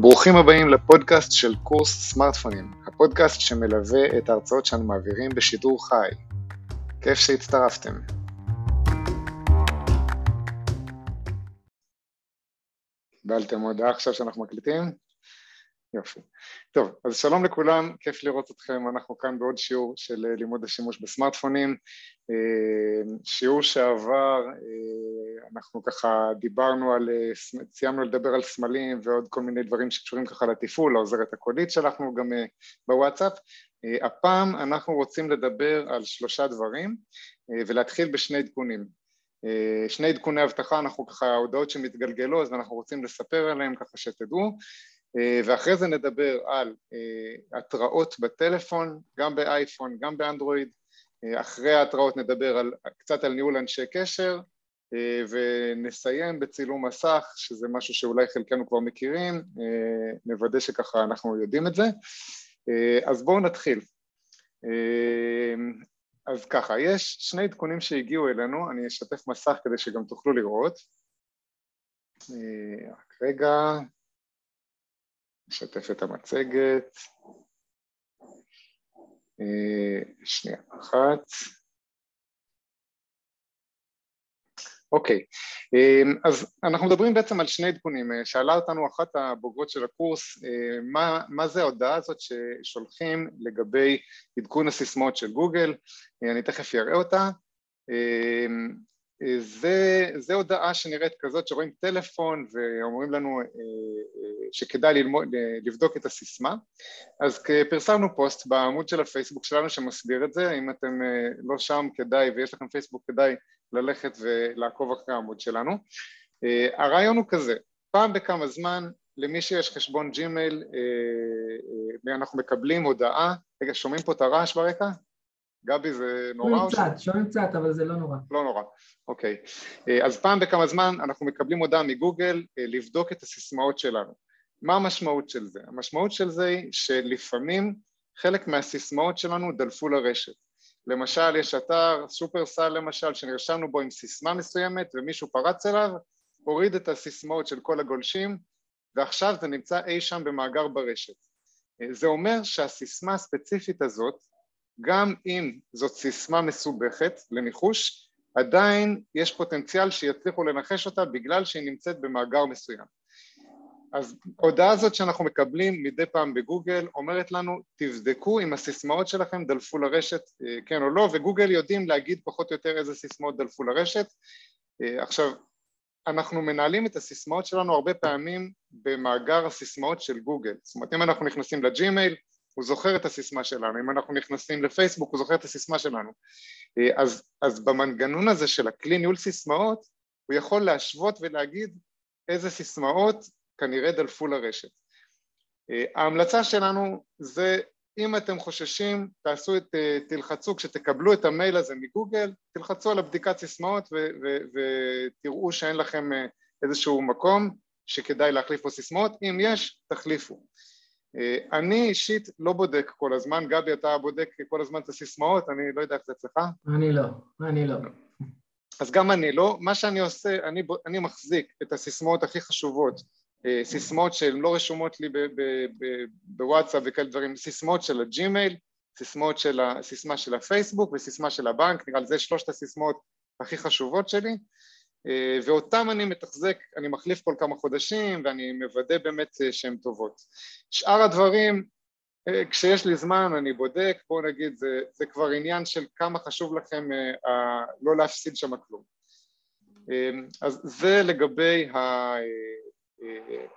ברוכים הבאים לפודקאסט של קורס סמארטפונים, הפודקאסט שמלווה את ההרצאות שאנו מעבירים בשידור חי. כיף שהצטרפתם. קיבלתם הודעה עכשיו שאנחנו מקליטים? יופי. טוב, אז שלום לכולם, כיף לראות אתכם, אנחנו כאן בעוד שיעור של אה, לימוד השימוש בסמארטפונים. אה, שיעור שעבר, אה, אנחנו ככה דיברנו על, סיימנו לדבר על סמלים ועוד כל מיני דברים שקשורים ככה לתפעול, העוזרת הקולית שלחנו גם בוואטסאפ. הפעם אנחנו רוצים לדבר על שלושה דברים ולהתחיל בשני עדכונים. שני עדכוני אבטחה, אנחנו ככה, הודעות שמתגלגלות ואנחנו רוצים לספר עליהם ככה שתדעו. אה, ואחרי זה נדבר על אה, התראות בטלפון, גם באייפון, גם באנדרואיד, אה, אחרי ההתראות נדבר על, קצת על ניהול אנשי קשר ונסיים בצילום מסך, שזה משהו שאולי חלקנו כבר מכירים, נוודא שככה אנחנו יודעים את זה. אז בואו נתחיל. אז ככה, יש שני עדכונים שהגיעו אלינו, אני אשתף מסך כדי שגם תוכלו לראות. רק רגע, נשתף את המצגת. אה, שנייה אחת. אוקיי, אה, אז אנחנו מדברים בעצם על שני עדכונים. אה, שאלה אותנו אחת הבוגרות של הקורס, מה, מה זה ההודעה הזאת ששולחים לגבי עדכון הסיסמאות של גוגל, אני תכף אראה אותה. זה, זה הודעה שנראית כזאת שרואים טלפון ואומרים לנו אה, אה, שכדאי ללמוד, לבדוק את הסיסמה. אז פרסמנו פוסט בעמוד של הפייסבוק שלנו שמסביר את זה. אם אתם אה, לא שם כדאי ויש לכם פייסבוק כדאי ללכת ולעקוב אחרי העמוד שלנו. הרעיון הוא כזה פעם בכמה זמן למי שיש חשבון ג'ימייל אנחנו מקבלים הודעה. רגע שומעים פה את הרעש ברקע? גבי זה נורא? שומעים קצת, שומעים קצת, אבל זה לא נורא. לא נורא, אוקיי. אה, אז פעם בכמה זמן אנחנו מקבלים הודעה מגוגל אה, לבדוק את הסיסמאות שלנו. מה המשמעות של זה? המשמעות של זה היא שלפעמים חלק מהסיסמאות שלנו דלפו לרשת. למשל, יש אתר, סופרסל למשל, שנרשמנו בו עם סיסמה מסוימת ומישהו פרץ אליו, הוריד את הסיסמאות של כל הגולשים ועכשיו זה נמצא אי שם במאגר ברשת. אה, זה אומר שהסיסמה הספציפית הזאת גם אם זאת סיסמה מסובכת לניחוש, עדיין יש פוטנציאל שיצליחו לנחש אותה בגלל שהיא נמצאת במאגר מסוים. אז ההודעה הזאת שאנחנו מקבלים מדי פעם בגוגל אומרת לנו תבדקו אם הסיסמאות שלכם דלפו לרשת אה, כן או לא וגוגל יודעים להגיד פחות או יותר איזה סיסמאות דלפו לרשת אה, עכשיו אנחנו מנהלים את הסיסמאות שלנו הרבה פעמים במאגר הסיסמאות של גוגל זאת אומרת אם אנחנו נכנסים לג'ימייל הוא זוכר את הסיסמה שלנו, אם אנחנו נכנסים לפייסבוק הוא זוכר את הסיסמה שלנו. אה, אז, אז במנגנון הזה של הכלי ניהול סיסמאות הוא יכול להשוות ולהגיד איזה סיסמאות כנראה דלפו לרשת. אה, ההמלצה שלנו זה אם אתם חוששים תעשו את, אה, תלחצו כשתקבלו את המייל הזה מגוגל תלחצו על הבדיקת סיסמאות ותראו שאין לכם איזשהו מקום שכדאי להחליף פה סיסמאות, אם יש תחליפו אני אישית לא בודק כל הזמן, גבי אתה בודק כל הזמן את הסיסמאות, אני לא יודע איך זה אצלך. אני לא, אני לא. אז גם אני לא, מה שאני עושה, אני, אני מחזיק את הסיסמאות הכי חשובות, אה, סיסמאות שהן לא רשומות לי בוואטסאפ וכאלה דברים, סיסמאות של הג'ימייל, סיסמאות של הסיסמה של הפייסבוק וסיסמה של הבנק, נראה לי זה שלושת הסיסמאות הכי חשובות שלי, אה, ואותם אני מתחזק, אני מחליף כל כמה חודשים ואני מוודא באמת אה, שהן טובות. שאר הדברים, אה, כשיש לי זמן אני בודק, בואו נגיד זה, זה כבר עניין של כמה חשוב לכם לא להפסיד שם כלום. אז זה לגבי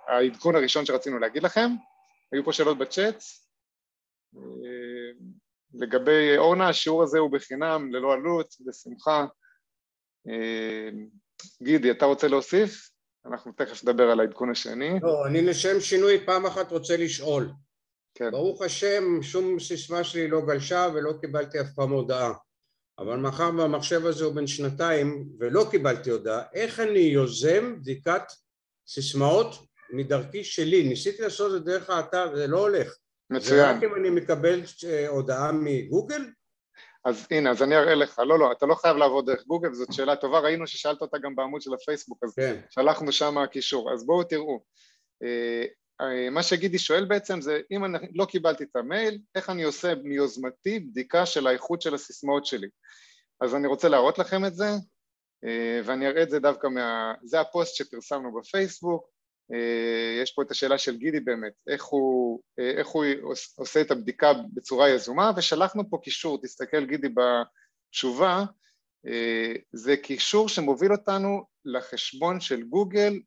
העדכון הראשון שרצינו להגיד לכם, היו פה שאלות בצ'אט, לגבי אורנה השיעור הזה הוא בחינם ללא עלות, בשמחה גידי, אתה רוצה להוסיף? אנחנו תכף נדבר על העדכון השני. לא, אני לשם שינוי פעם אחת רוצה לשאול. כן. ברוך השם, שום סיסמה שלי לא גלשה ולא קיבלתי אף פעם הודעה. אבל מאחר והמחשב הזה הוא בן שנתיים ולא קיבלתי הודעה, איך אני יוזם בדיקת סיסמאות מדרכי שלי? ניסיתי לעשות את זה דרך האתר, זה לא הולך. מצוין. ורק אם אני מקבל אה, הודעה מגוגל? אז הנה, אז אני אראה לך, לא, לא, אתה לא חייב לעבוד דרך גוגל, זאת שאלה טובה, ראינו ששאלת אותה גם בעמוד של הפייסבוק, אז כן. שלחנו שם קישור, אז בואו תראו, אה, מה שגידי שואל בעצם זה אם אני לא קיבלתי את המייל, איך אני עושה מיוזמתי בדיקה של האיכות של הסיסמאות שלי. אז אני רוצה להראות לכם את זה, ואני אראה את זה דווקא מה... זה הפוסט שפרסמנו בפייסבוק, יש פה את השאלה של גידי באמת, איך הוא, איך הוא עושה את הבדיקה בצורה יזומה, ושלחנו פה קישור, תסתכל גידי בתשובה, זה קישור שמוביל אותנו לחשבון של גוגל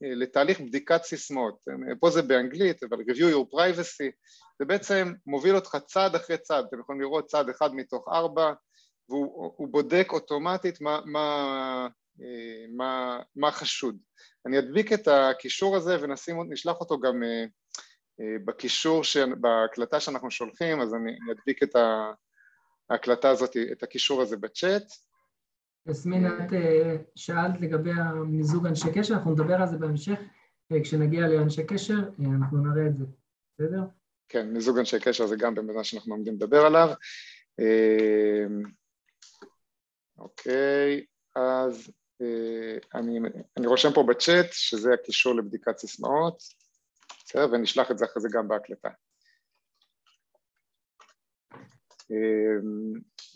לתהליך בדיקת סיסמאות. פה זה באנגלית, אבל review your privacy, זה בעצם מוביל אותך צעד אחרי צעד, אתם יכולים לראות צעד אחד מתוך ארבע, והוא בודק אוטומטית מה, מה, מה, מה חשוד. אני אדביק את הקישור הזה ונשלח אותו גם בקישור, בהקלטה שאנחנו שולחים, אז אני אדביק את ההקלטה הזאת, את הקישור הזה בצ'אט. יסמין, את אה, שאלת לגבי המיזוג אנשי קשר, אנחנו נדבר על זה בהמשך, אה, כשנגיע לאנשי קשר, אה, אנחנו נראה את זה, בסדר? כן, מיזוג אנשי קשר זה גם במה שאנחנו עומדים לדבר עליו. אוקיי, אז אני, אני רושם פה בצ'אט שזה הקישור לבדיקת סיסמאות, בסדר? ונשלח את זה אחרי זה גם בהקלטה.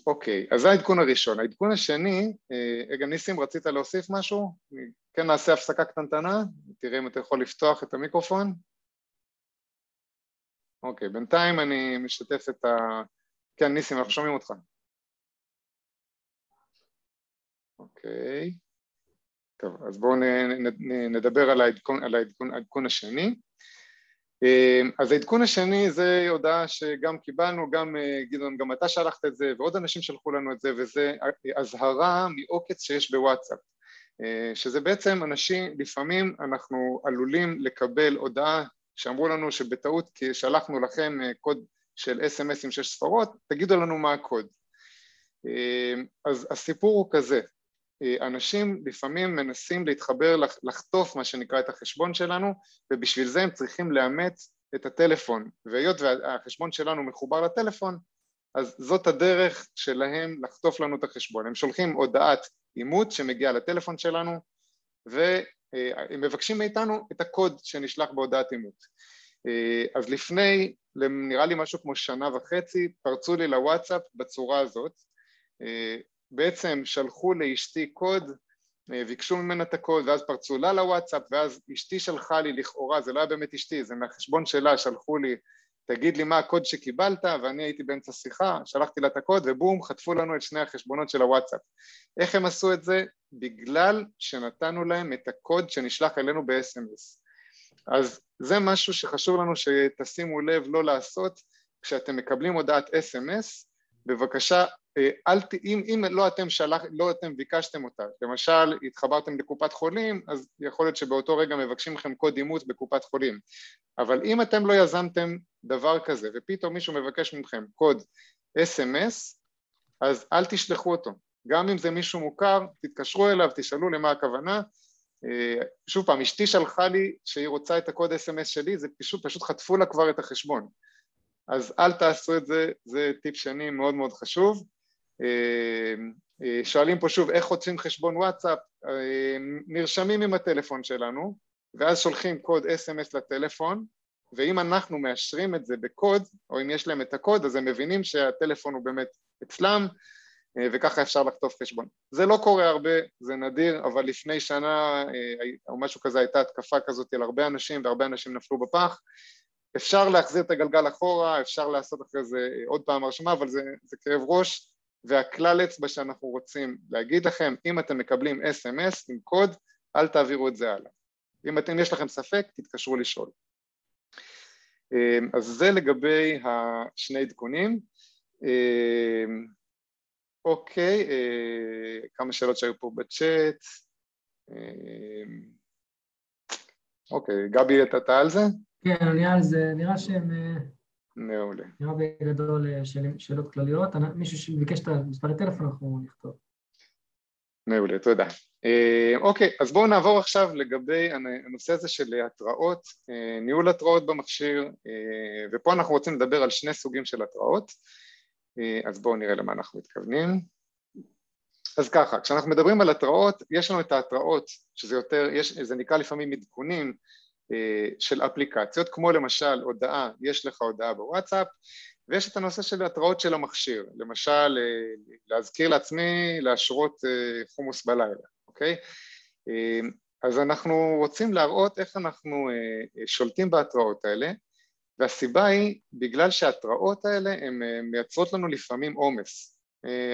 אוקיי, אז זה העדכון הראשון. העדכון השני, אה, רגע ניסים רצית להוסיף משהו? כן נעשה הפסקה קטנטנה, תראה אם אתה יכול לפתוח את המיקרופון. אוקיי, בינתיים אני משתף את ה... כן ניסים, אנחנו שומעים אותך. אוקיי, טוב, אז בואו נדבר על העדכון, על העדכון, העדכון השני. אמ, אז העדכון השני זה הודעה שגם קיבלנו, גם אה, גדעון, גם אתה שלחת את זה ועוד אנשים שלחו לנו את זה וזה אזהרה מעוקץ שיש בוואטסאפ אה, שזה בעצם אנשים, לפעמים אנחנו עלולים לקבל הודעה שאמרו לנו שבטעות כי שלחנו לכם אה, קוד של אס.אם.אס עם שש ספרות, תגידו לנו מה הקוד. אמ, אז הסיפור הוא כזה, אנשים לפעמים מנסים להתחבר, לחטוף מה שנקרא את החשבון שלנו ובשביל זה הם צריכים לאמץ את הטלפון. והיות והחשבון שלנו מחובר לטלפון אז זאת הדרך שלהם לחטוף לנו את החשבון. הם שולחים הודעת אימות שמגיעה לטלפון שלנו והם מבקשים מאיתנו את הקוד שנשלח בהודעת אימות אה, אז לפני נראה לי משהו כמו שנה וחצי פרצו לי לוואטסאפ בצורה הזאת. אה, בעצם שלחו לאשתי קוד, אה, ביקשו ממנה את הקוד ואז פרצו לה לוואטסאפ ואז אשתי שלחה לי לכאורה, זה לא היה באמת אשתי, זה מהחשבון שלה, שלחו לי תגיד לי מה הקוד שקיבלת ואני הייתי באמצע שיחה, שלחתי לה את הקוד ובום חטפו לנו את שני החשבונות של הוואטסאפ. איך הם עשו את זה? בגלל שנתנו להם את הקוד שנשלח אלינו ב-SMS. אז זה משהו שחשוב לנו שתשימו לב לא לעשות כשאתם מקבלים הודעת SMS, בבקשה אל ת... אם, אם לא אתם שלח... לא אתם ביקשתם אותה, למשל התחברתם לקופת חולים, אז יכול להיות שבאותו רגע מבקשים לכם קוד אימות בקופת חולים, אבל אם אתם לא יזמתם דבר כזה ופתאום מישהו מבקש מכם קוד אס.אם.אס, אז אל תשלחו אותו, גם אם זה מישהו מוכר, תתקשרו אליו, תשאלו למה הכוונה, אה, שוב פעם, אשתי שלחה לי שהיא רוצה את הקוד אס.אם.אס שלי, זה פשוט, פשוט חטפו לה כבר את החשבון, אז אל תעשו את זה, זה טיפ שני מאוד מאוד חשוב. אה, אה, שואלים פה שוב איך חוצים חשבון וואטסאפ, אה, נרשמים עם הטלפון שלנו ואז שולחים קוד אס.אם.אס לטלפון ואם אנחנו מאשרים את זה בקוד או אם יש להם את הקוד אז הם מבינים שהטלפון הוא באמת אצלם וככה אפשר לחטוף חשבון. זה לא קורה הרבה, זה נדיר, אבל לפני שנה או משהו כזה הייתה התקפה כזאת על הרבה אנשים והרבה אנשים נפלו בפח. אפשר להחזיר את הגלגל אחורה, אפשר לעשות אחרי זה עוד פעם הרשמה, אבל זה, זה כאב ראש והכלל אצבע שאנחנו רוצים להגיד לכם, אם אתם מקבלים אס.אם.אס עם קוד, אל תעבירו את זה הלאה. אם אתם, יש לכם ספק, תתקשרו לשאול. אמ, אז זה לגבי השני עדכונים. אמ, אוקיי, אה, כמה שאלות שהיו פה בצ'אט. אמ, אוקיי, גבי, אתה על זה? כן, אני על זה. נראה שהם... מעולה. נראה בגדול אה, שאלות כלליות. מישהו שביקש את המספרי טלפון, אנחנו נכתוב. מעולה, תודה. אה, אוקיי, אז בואו נעבור עכשיו לגבי הנושא הזה של התראות, אה, ניהול התראות במכשיר, ופה אנחנו רוצים לדבר על שני סוגים של התראות, אז בואו נראה למה אנחנו מתכוונים. אז ככה, כשאנחנו מדברים על התראות, יש לנו את ההתראות, שזה יותר, יש, זה נקרא לפעמים עדכונים, של אפליקציות, כמו למשל הודעה, יש לך הודעה בוואטסאפ, ויש את הנושא של התראות של המכשיר, למשל להזכיר לעצמי להשרות חומוס בלילה, אוקיי? אז אנחנו רוצים להראות איך אנחנו שולטים בהתראות האלה, והסיבה היא בגלל שההתראות האלה הן מייצרות לנו לפעמים עומס.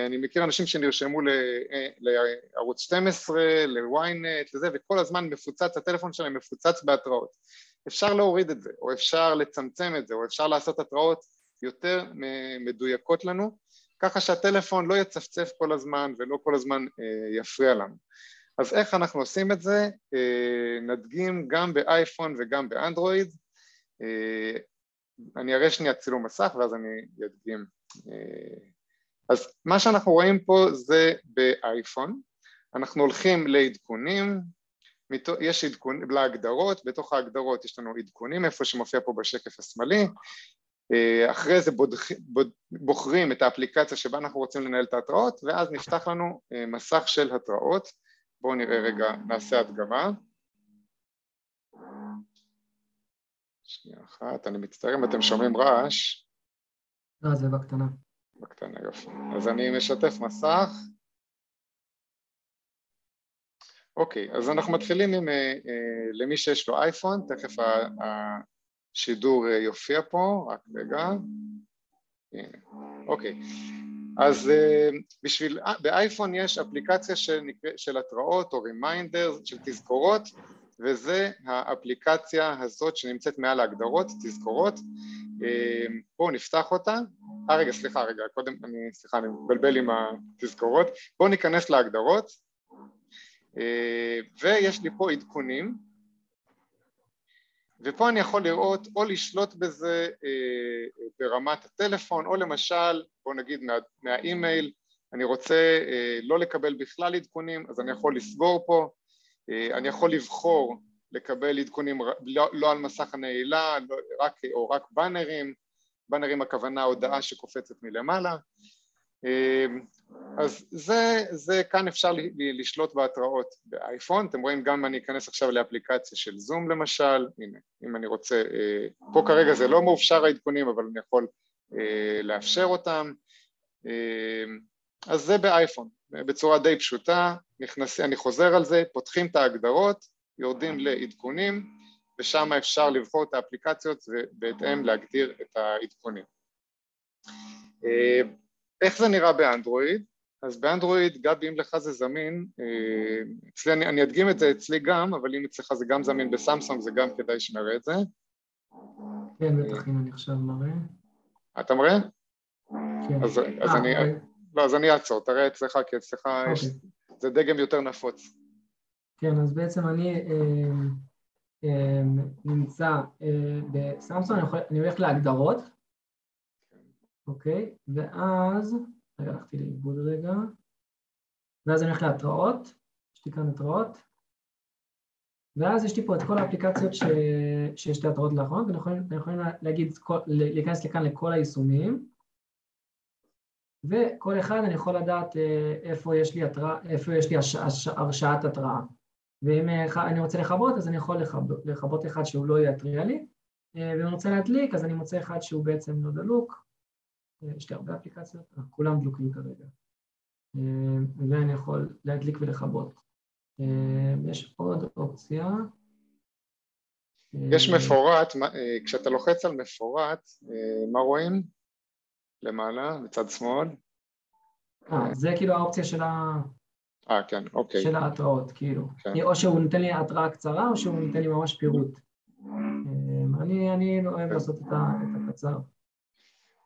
אני מכיר אנשים שנרשמו לערוץ 12, ל-ynet, לזה, וכל הזמן מפוצץ, הטלפון שלהם מפוצץ בהתראות. אפשר להוריד את זה, או אפשר לצמצם את זה, או אפשר לעשות התראות יותר מדויקות לנו, ככה שהטלפון לא יצפצף כל הזמן ולא כל הזמן יפריע לנו. אז איך אנחנו עושים את זה? נדגים גם באייפון וגם באנדרואיד. אני אראה שנייה צילום מסך ואז אני אדגים. אז מה שאנחנו רואים פה זה באייפון, אנחנו הולכים לעדכונים, יש עדכונים להגדרות, בתוך ההגדרות יש לנו עדכונים איפה שמופיע פה בשקף השמאלי, אחרי זה בוחרים את האפליקציה שבה אנחנו רוצים לנהל את ההתראות ואז נפתח לנו מסך של התראות, בואו נראה רגע, נעשה הדגמה שנייה אחת, אני מצטער אם אתם שומעים רעש. לא, זה בקטנה. בקטנה, יופי. אז אני משתף מסך. אוקיי, אז אנחנו מתחילים עם, אה, אה, למי שיש לו אייפון, תכף השידור אה, יופיע פה, רק רגע. הנה, אוקיי. אז בשביל, באייפון יש אפליקציה של, של התראות או רימיינדר, של תזכורות, וזה האפליקציה הזאת שנמצאת מעל ההגדרות, תזכורות. בואו נפתח אותה. אה רגע, סליחה, רגע, קודם, אני, סליחה, אני מבלבל עם התזכורות. בואו ניכנס להגדרות. ויש לי פה עדכונים, ופה אני יכול לראות או לשלוט בזה ברמת הטלפון, או למשל, בואו נגיד מה, מהאימייל, אני רוצה לא לקבל בכלל עדכונים, אז אני יכול לסגור פה, אני יכול לבחור לקבל עדכונים לא, לא על מסך הנעילה, לא, רק, או רק באנרים, באנרים הכוונה הודעה שקופצת מלמעלה, אז זה, זה כאן אפשר לשלוט בהתראות באייפון, אתם רואים גם אני אכנס עכשיו לאפליקציה של זום למשל, הנה, אם אני רוצה, פה כרגע זה לא מאופשר העדכונים אבל אני יכול לאפשר אותם, אז זה באייפון, בצורה די פשוטה, נכנס, אני חוזר על זה, פותחים את ההגדרות, יורדים לעדכונים ושם אפשר לבחור את האפליקציות ובהתאם להגדיר את העדכונים. איך זה נראה באנדרואיד? אז באנדרואיד, גבי, אם לך זה זמין, אצלי, אני, אני אדגים את זה אצלי גם, אבל אם אצלך זה גם זמין בסמסונג, זה גם כדאי שנראה את זה. כן, בטח אם אני עכשיו מראה. אתה מראה? כן. אז, אז אני... לא, אז אני אעצור, תראה אצלך, כי אצלך יש... זה דגם יותר נפוץ. כן, אז בעצם אני אה, אה, נמצא אה, בסמסונג, אני, הולך להגדרות, אוקיי? ואז, רגע, הלכתי לאיבוד רגע, ואז אני הולך להתראות, יש לי כאן התראות, ואז יש לי פה את כל האפליקציות ש... שיש לי התראות לאחרונות, ואני יכולים, יכולים להגיד, להיכנס לכאן לכל היישומים, וכל אחד אני יכול לדעת איפה יש לי, התרא... איפה יש לי הש... הש... הרשאת התראה. ואם אני רוצה לכבות, אז אני יכול לכבות, אחד שהוא לא יתריע לי, ואם אני רוצה להדליק, אז אני מוצא אחד שהוא בעצם לא דלוק, יש לי הרבה אפליקציות, כולם דלוקים כרגע. ואני יכול להדליק ולכבות. יש עוד אופציה. יש מפורט, כשאתה לוחץ על מפורט, מה רואים? למעלה, מצד שמאל. אה, זה כאילו האופציה של ה... אה, כן, אוקיי. של ההתראות, כאילו. כן. או שהוא נותן לי התראה קצרה, או שהוא נותן לי ממש פירוט. אני, אני אוהב לעשות את הקצר.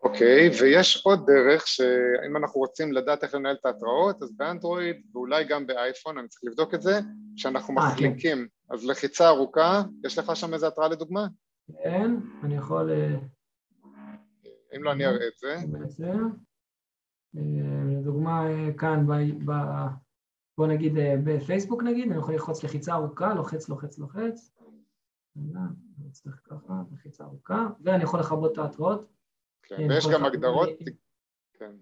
אוקיי, okay, ויש עוד דרך שאם אנחנו רוצים לדעת איך לנהל את ההתראות, אז באנדרואיד ואולי גם באייפון, אני צריך לבדוק את זה, שאנחנו 아, מחליקים. כן. אז לחיצה ארוכה, יש לך שם איזה התראה לדוגמה? כן, אני יכול... אם לא, אני אראה את זה. לדוגמה, כאן, ב, בוא נגיד בפייסבוק נגיד, אני יכול ללחוץ לחיצה ארוכה, לוחץ, לוחץ, לוחץ. אני צריך ככה, לחיצה ארוכה, ואני יכול לכבות את ההתראות. כן, ויש גם הגדרות, כן.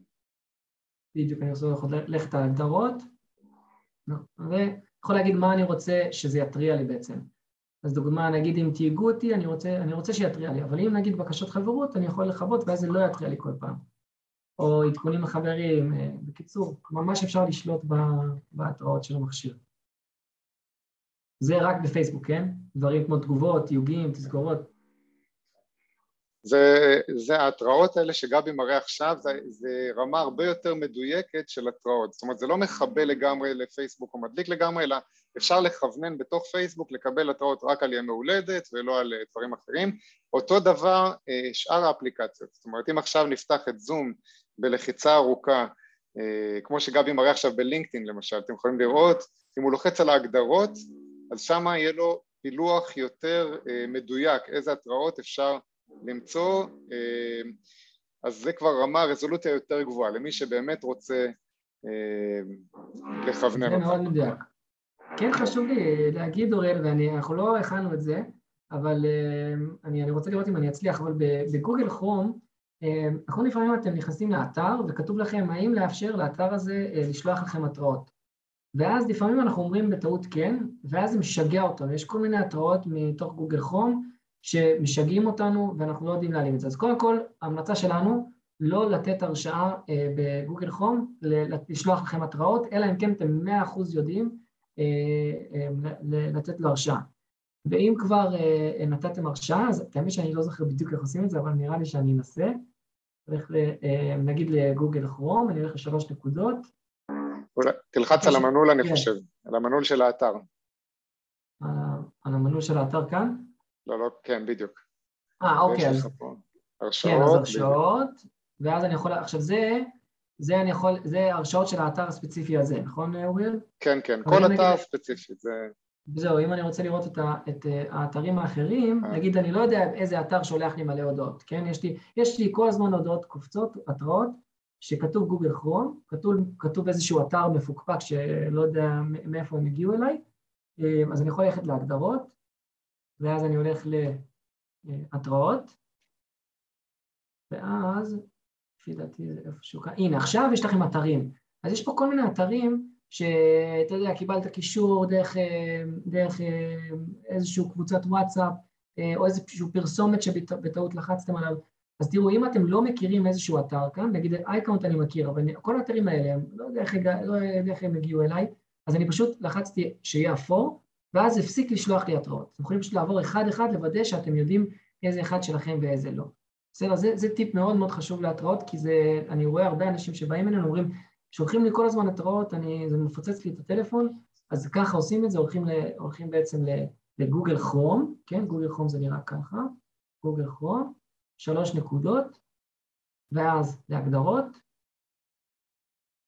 בדיוק, אני יכול ללכת על הגדרות, ויכול להגיד מה אני רוצה שזה יתריע לי בעצם. אז דוגמה, נגיד אם תהיגו אותי, אני רוצה, אני רוצה שיתריע לי, אבל אם נגיד בקשות חברות, אני יכול לכבות ואז זה לא יתריע לי כל פעם. או עדכונים לחברים, אה, בקיצור, ממש אפשר לשלוט בהתראות של המכשיר. זה רק בפייסבוק, כן? דברים כמו תגובות, תיוגים, תזכורות. זה, זה ההתראות האלה שגבי מראה עכשיו, זה, זה רמה הרבה יותר מדויקת של התראות. זאת אומרת, זה לא מכבה לגמרי לפייסבוק או מדליק לגמרי, אלא אפשר לכוונן בתוך פייסבוק לקבל התראות רק על ימי הולדת ולא על אה, דברים אחרים. אותו דבר אה, שאר האפליקציות. זאת אומרת, אם עכשיו נפתח את זום בלחיצה ארוכה, אה, כמו שגבי מראה עכשיו בלינקדאין למשל, אתם יכולים לראות, אם הוא לוחץ על ההגדרות, אז שם יהיה לו פילוח יותר מדויק, איזה התראות אפשר למצוא, אז זה כבר רמה, רזולוציה יותר גבוהה, למי שבאמת רוצה לכוונן אותה. זה מאוד מדויק. כן חשוב לי להגיד, אוריאל, ואנחנו לא הכנו את זה, אבל אה, אני, אני רוצה לראות אם אני אצליח, אבל בגוגל כרום, נכון לפעמים אתם נכנסים לאתר וכתוב לכם האם לאפשר לאתר הזה לשלוח לכם התראות. ואז לפעמים אנחנו אומרים בטעות כן, ואז זה משגע אותנו, יש כל מיני התראות מתוך גוגל כרום, שמשגעים אותנו ואנחנו לא יודעים להעלים את זה. אז קודם כל, ההמלצה שלנו לא לתת הרשאה אה, בגוגל חום, לשלוח לכם התראות, אלא אם כן אתם מאה אחוז יודעים אה, אה, לתת לו הרשאה. ואם כבר נתתם הרשאה, אז האמת שאני לא זוכר בדיוק איך עושים את זה, אבל נראה לי שאני אנסה. הולך נגיד לגוגל כרום, אני הולך לשלוש נקודות. תלחץ על המנעול אני כן. חושב, על המנעול של האתר. על המנעול של האתר כאן? לא, לא, כן, בדיוק. אה, אוקיי, אז... הרשאות. כן, אז הרשאות, ואז אני יכול, עכשיו זה, זה אני יכול, זה הרשאות של האתר הספציפי הזה, נכון אוריאל? כן, כן, כל אתר נגיד, ספציפי, זה... זהו, אם אני רוצה לראות את, ה, את אה, האתרים האחרים, אה. נגיד אני לא יודע איזה אתר שולח לי מלא הודעות, כן? יש לי, יש לי כל הזמן הודעות קופצות, התראות, שכתוב גוגל כרום, כתוב, כתוב איזשהו אתר מפוקפק שלא יודע מאיפה הם הגיעו אליי, אה, אז אני יכול ללכת להגדרות, ואז אני הולך להתראות, ואז, לפי דעתי זה איפשהו כאן, הנה עכשיו יש לכם אתרים, אז יש פה כל מיני אתרים שאתה יודע, קיבלת קישור דרך, דרך איזושהי קבוצת וואטסאפ, או איזושהי פרסומת שבטעות לחצתם עליו, אז תראו, אם אתם לא מכירים איזשהו אתר כאן, נגיד אייקאונט אני מכיר, אבל כל האתרים האלה, לא יודע איך, לא איך הם הגיעו אליי, אז אני פשוט לחצתי שיהיה אפור, ואז הפסיק לשלוח לי התראות. אתם יכולים פשוט לעבור אחד-אחד, לוודא שאתם יודעים איזה אחד שלכם ואיזה לא. בסדר, זה, זה טיפ מאוד מאוד חשוב להתראות, כי זה, אני רואה הרבה אנשים שבאים אלינו, אומרים, שולחים לי כל הזמן התראות, אני, זה מפוצץ לי את הטלפון, אז ככה עושים את זה, הולכים, ל, הולכים בעצם לגוגל כרום, כן, גוגל כרום זה נראה ככה, גוגל כרום, שלוש נקודות, ואז להגדרות,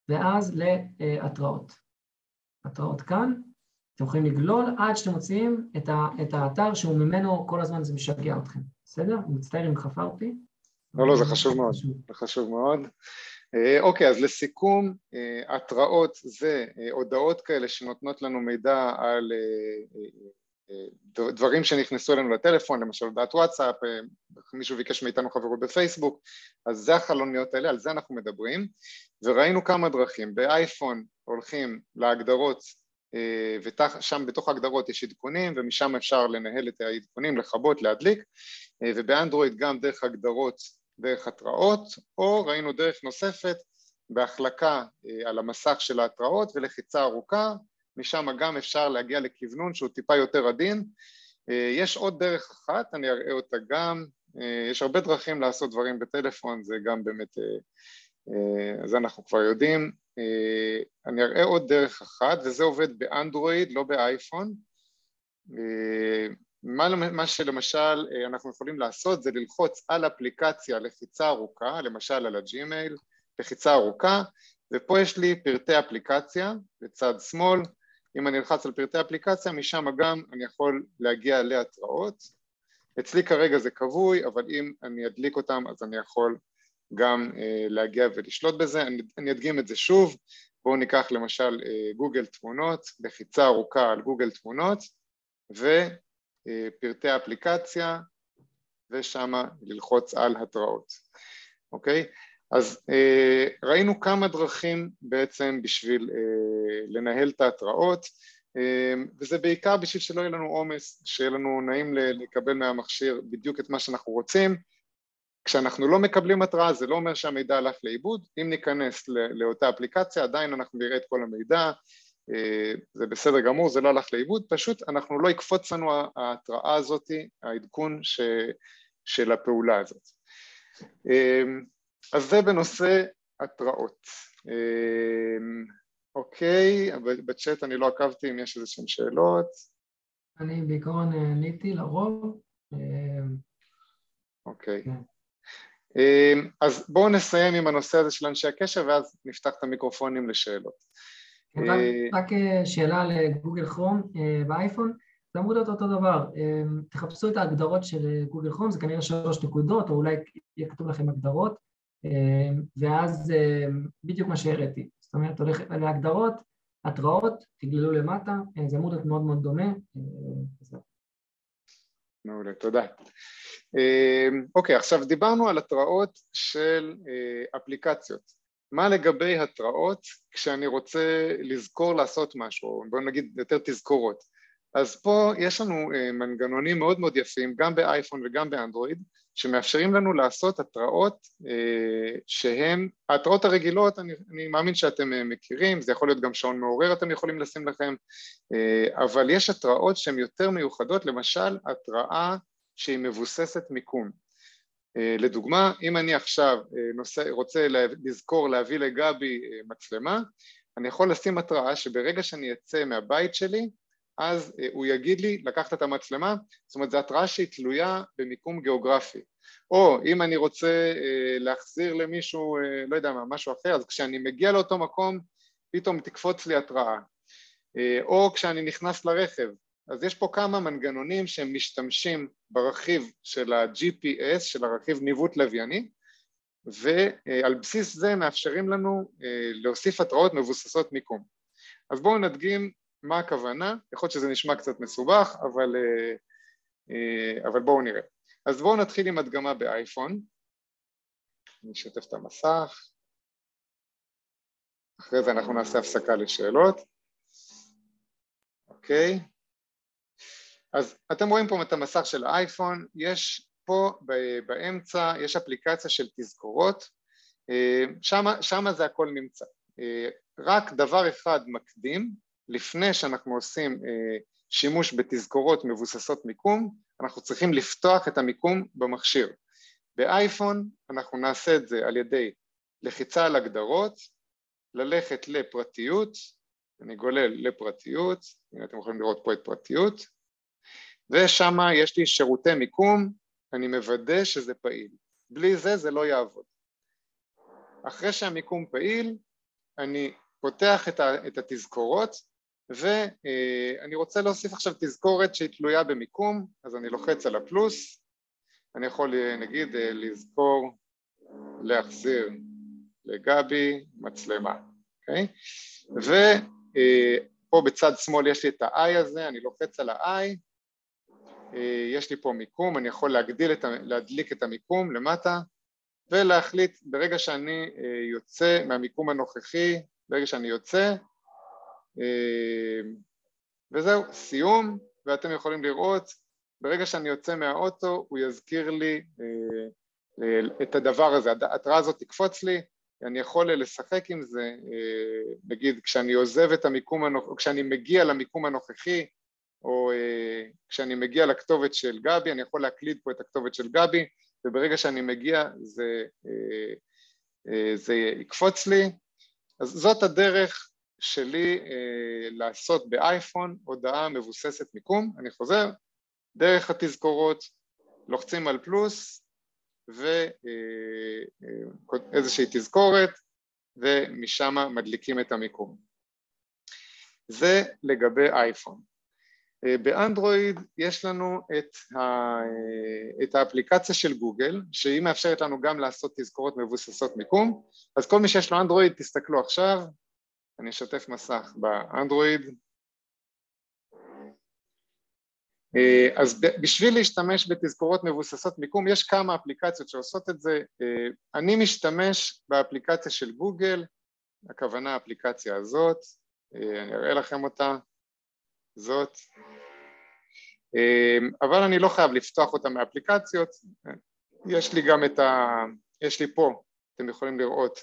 ואז להתראות. התראות כאן, אתם יכולים לגלול עד שאתם מוציאים את, את האתר שהוא ממנו כל הזמן זה משגע אתכם, בסדר? אני מצטער אם חפרתי. לא, לא, זה חשוב מאוד, זה חשוב מאוד. אה, אוקיי, אז לסיכום, אה, התראות זה אה, הודעות כאלה שנותנות לנו מידע על דברים שנכנסו אלינו לטלפון, למשל הודעת וואטסאפ, מישהו ביקש מאיתנו חברות בפייסבוק, אז זה החלוניות האלה, על זה אנחנו מדברים, וראינו כמה דרכים, באייפון הולכים להגדרות ושם בתוך ההגדרות יש עדכונים ומשם אפשר לנהל את העדכונים, לכבות, להדליק ובאנדרואיד גם דרך הגדרות, דרך התראות או ראינו דרך נוספת בהחלקה אה, על המסך של ההתראות ולחיצה ארוכה, משם גם אפשר להגיע לכוונון שהוא טיפה יותר עדין. יש עוד דרך אחת, אני אראה אותה גם, יש הרבה דרכים לעשות דברים בטלפון, זה גם באמת, זה אנחנו כבר יודעים, אה, אני אראה עוד דרך אחת, וזה עובד באנדרואיד, לא באייפון. אה, מה, מה שלמשל אה, אנחנו יכולים לעשות זה ללחוץ על אפליקציה לחיצה ארוכה, למשל על הג'ימייל, לחיצה ארוכה, ופה יש לי פרטי אפליקציה בצד שמאל, אם אני אלחץ על פרטי אפליקציה, משם גם אני יכול להגיע להתראות. אצלי כרגע זה כבוי, אבל אם אני אדליק אותם אז אני יכול גם uh, להגיע ולשלוט בזה. אני, אני אדגים את זה שוב, בואו ניקח למשל uh, גוגל תמונות, לחיצה ארוכה על גוגל תמונות ופרטי uh, אפליקציה ושם ללחוץ על התראות, אוקיי? אז uh, ראינו כמה דרכים בעצם בשביל uh, לנהל את ההתראות, וזה בעיקר בשביל שלא יהיה לנו עומס, שיהיה לנו נעים לקבל מהמכשיר בדיוק את מה שאנחנו רוצים. כשאנחנו לא מקבלים התראה זה לא אומר שהמידע הלך לאיבוד, אם ניכנס לאותה אפליקציה עדיין אנחנו נראה את כל המידע, זה בסדר גמור, זה לא הלך לאיבוד, פשוט אנחנו לא יקפוץ לנו ההתראה הזאת, העדכון ש, של הפעולה הזאת. אז זה בנושא התראות. אוקיי, בצ'אט אני לא עקבתי אם יש איזה שהן שאלות. אני בעיקרון עניתי לרוב. אוקיי. כן. אז בואו נסיים עם הנושא הזה של אנשי הקשר ואז נפתח את המיקרופונים לשאלות. רק, רק שאלה לגוגל כרום באייפון, זה אמור להיות אותו דבר, תחפשו את ההגדרות של גוגל כרום, זה כנראה שלוש נקודות, או אולי יהיה כתוב לכם הגדרות, ואז בדיוק מה שהראיתי, זאת אומרת הולך להגדרות, התראות, תגללו למטה, זה אמור להיות מאוד מאוד דומה. מעולה, תודה. אוקיי, עכשיו דיברנו על התראות של אפליקציות. מה לגבי התראות כשאני רוצה לזכור לעשות משהו, בואו נגיד יותר תזכורות. אז פה יש לנו מנגנונים מאוד מאוד יפים, גם באייפון וגם באנדרואיד, שמאפשרים לנו לעשות התראות שהן, ההתראות הרגילות אני, אני מאמין שאתם מכירים, זה יכול להיות גם שעון מעורר אתם יכולים לשים לכם, אבל יש התראות שהן יותר מיוחדות, למשל התראה שהיא מבוססת מיקום. לדוגמה, אם אני עכשיו נושא, רוצה לזכור להביא לגבי מצלמה, אני יכול לשים התראה שברגע שאני אצא מהבית שלי אז אה, הוא יגיד לי לקחת את המצלמה, זאת אומרת זו התראה שהיא תלויה במיקום גיאוגרפי. או אם אני רוצה אה, להחזיר למישהו, אה, לא יודע מה, משהו אחר, אז כשאני מגיע לאותו מקום פתאום תקפוץ לי התראה. או כשאני נכנס לרכב, אז יש פה כמה מנגנונים שהם משתמשים ברכיב של ה-GPS, של הרכיב ניווט לווייני, ועל בסיס זה מאפשרים לנו להוסיף התראות מבוססות מיקום. אז בואו נדגים מה הכוונה? יכול להיות שזה נשמע קצת מסובך, אבל, אה, אה, אבל בואו נראה. אז בואו נתחיל עם הדגמה באייפון. אני אשתף את המסך. אחרי זה אנחנו נעשה הפסקה לשאלות. אוקיי. אז אתם רואים פה את המסך של האייפון, יש פה באמצע, יש אפליקציה של תזכורות, אה, שם זה הכל נמצא. רק דבר אחד מקדים, לפני שאנחנו עושים אה, שימוש בתזכורות מבוססות מיקום, אנחנו צריכים לפתוח את המיקום במכשיר. באייפון אנחנו נעשה את זה על ידי לחיצה על הגדרות, ללכת לפרטיות, אני גולל לפרטיות, הנה אתם יכולים לראות פה את פרטיות, ושם יש לי שירותי מיקום, אני מוודא שזה פעיל. בלי זה זה לא יעבוד. אחרי שהמיקום פעיל, אני פותח את התזכורות ואני רוצה להוסיף עכשיו תזכורת שהיא תלויה במיקום, אז אני לוחץ על הפלוס, אני יכול נגיד לזכור להחזיר לגבי מצלמה, אוקיי? ופה בצד שמאל יש לי את ה-i הזה, אני לוחץ על ה-i, יש לי פה מיקום, אני יכול להגדיל את, להדליק את המיקום למטה ולהחליט ברגע שאני יוצא מהמיקום הנוכחי, ברגע שאני יוצא אה, וזהו, סיום, ואתם יכולים לראות, ברגע שאני יוצא מהאוטו הוא יזכיר לי אה, אה, את הדבר הזה, ההתראה הזאת תקפוץ לי, אני יכול לשחק עם זה, נגיד כשאני עוזב את המיקום, כשאני מגיע למיקום הנוכחי, או כשאני מגיע לכתובת של גבי, אני יכול להקליד פה את הכתובת של גבי, וברגע שאני מגיע זה, זה יקפוץ לי, אז זאת הדרך שלי אה, לעשות באייפון הודעה מבוססת מיקום, אני חוזר, דרך התזכורות, לוחצים על פלוס ואיזושהי אה, אה, תזכורת ומשם מדליקים את המיקום. זה לגבי אייפון. אה, באנדרואיד יש לנו את, ה, אה, את האפליקציה של גוגל שהיא מאפשרת לנו גם לעשות תזכורות מבוססות מיקום. אז כל מי שיש לו אנדרואיד תסתכלו עכשיו. אני אשתף מסך באנדרואיד. אה, אז בשביל להשתמש בתזכורות מבוססות מיקום יש כמה אפליקציות שעושות את זה, אני משתמש באפליקציה של גוגל, הכוונה האפליקציה הזאת, אני אראה לכם אותה, זאת, אמ, אבל אני לא חייב לפתוח אותה מאפליקציות, יש לי גם את ה... יש לי פה, אתם יכולים לראות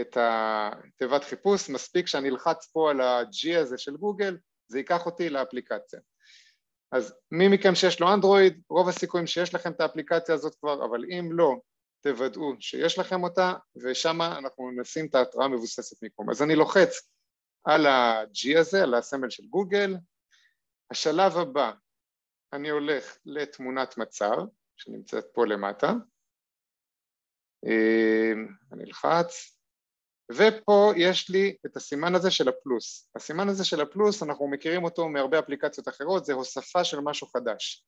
את התיבת חיפוש, מספיק שאני אלחץ פה על ה-G הזה של גוגל, זה ייקח אותי לאפליקציה. אז מי מכם שיש לו אנדרואיד, רוב הסיכויים שיש לכם את האפליקציה הזאת כבר, אבל אם לא, תוודאו שיש לכם אותה, ושם אנחנו נשים את ההתראה המבוססת מיקום. אז אני לוחץ על ה-G הזה, על הסמל של גוגל. השלב הבא, אני הולך לתמונת מצב, שנמצאת פה למטה. אני אלחץ, ופה יש לי את הסימן הזה של הפלוס. הסימן הזה של הפלוס, אנחנו מכירים אותו מהרבה אפליקציות אחרות, זה הוספה של משהו חדש.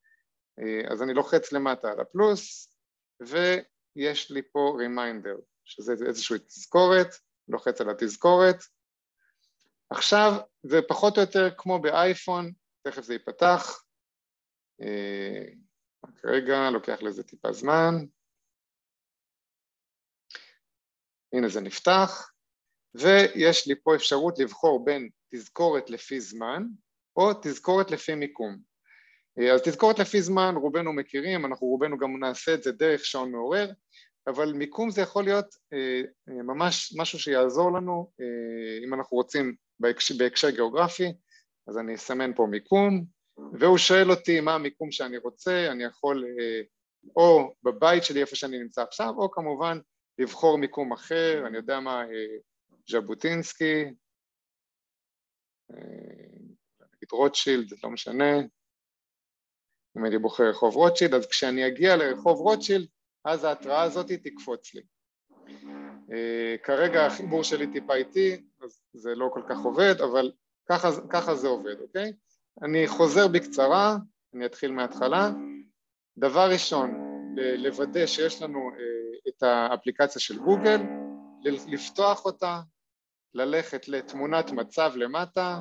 אז אני לוחץ למטה על הפלוס, ויש לי פה רימיינדר, שזה איזושהי תזכורת, לוחץ על התזכורת. עכשיו זה פחות או יותר כמו באייפון, תכף זה ייפתח. רק רגע, לוקח לזה טיפה זמן. הנה זה נפתח, ויש לי פה אפשרות לבחור בין תזכורת לפי זמן או תזכורת לפי מיקום. אז תזכורת לפי זמן רובנו מכירים, אנחנו רובנו גם נעשה את זה דרך שעון מעורר, אבל מיקום זה יכול להיות אה, אה, ממש משהו שיעזור לנו אה, אם אנחנו רוצים בהקשר, בהקשר גיאוגרפי, אז אני אסמן פה מיקום, והוא שואל אותי מה המיקום שאני רוצה, אני יכול או בבית שלי איפה שאני נמצא עכשיו, או כמובן לבחור מיקום אחר, אני יודע מה, אה, ז'בוטינסקי, אה, נגיד רוטשילד, לא משנה, אם אני בוחר רחוב רוטשילד, אז כשאני אגיע לרחוב רוטשילד, אז ההתראה הזאת תקפוץ לי. אה, כרגע החיבור שלי טיפה איטי, אז זה לא כל כך עובד, אבל ככה, ככה זה עובד, אוקיי? אני חוזר בקצרה, אני אתחיל מההתחלה. דבר ראשון, לוודא שיש לנו את האפליקציה של גוגל, לפתוח אותה, ללכת לתמונת מצב למטה,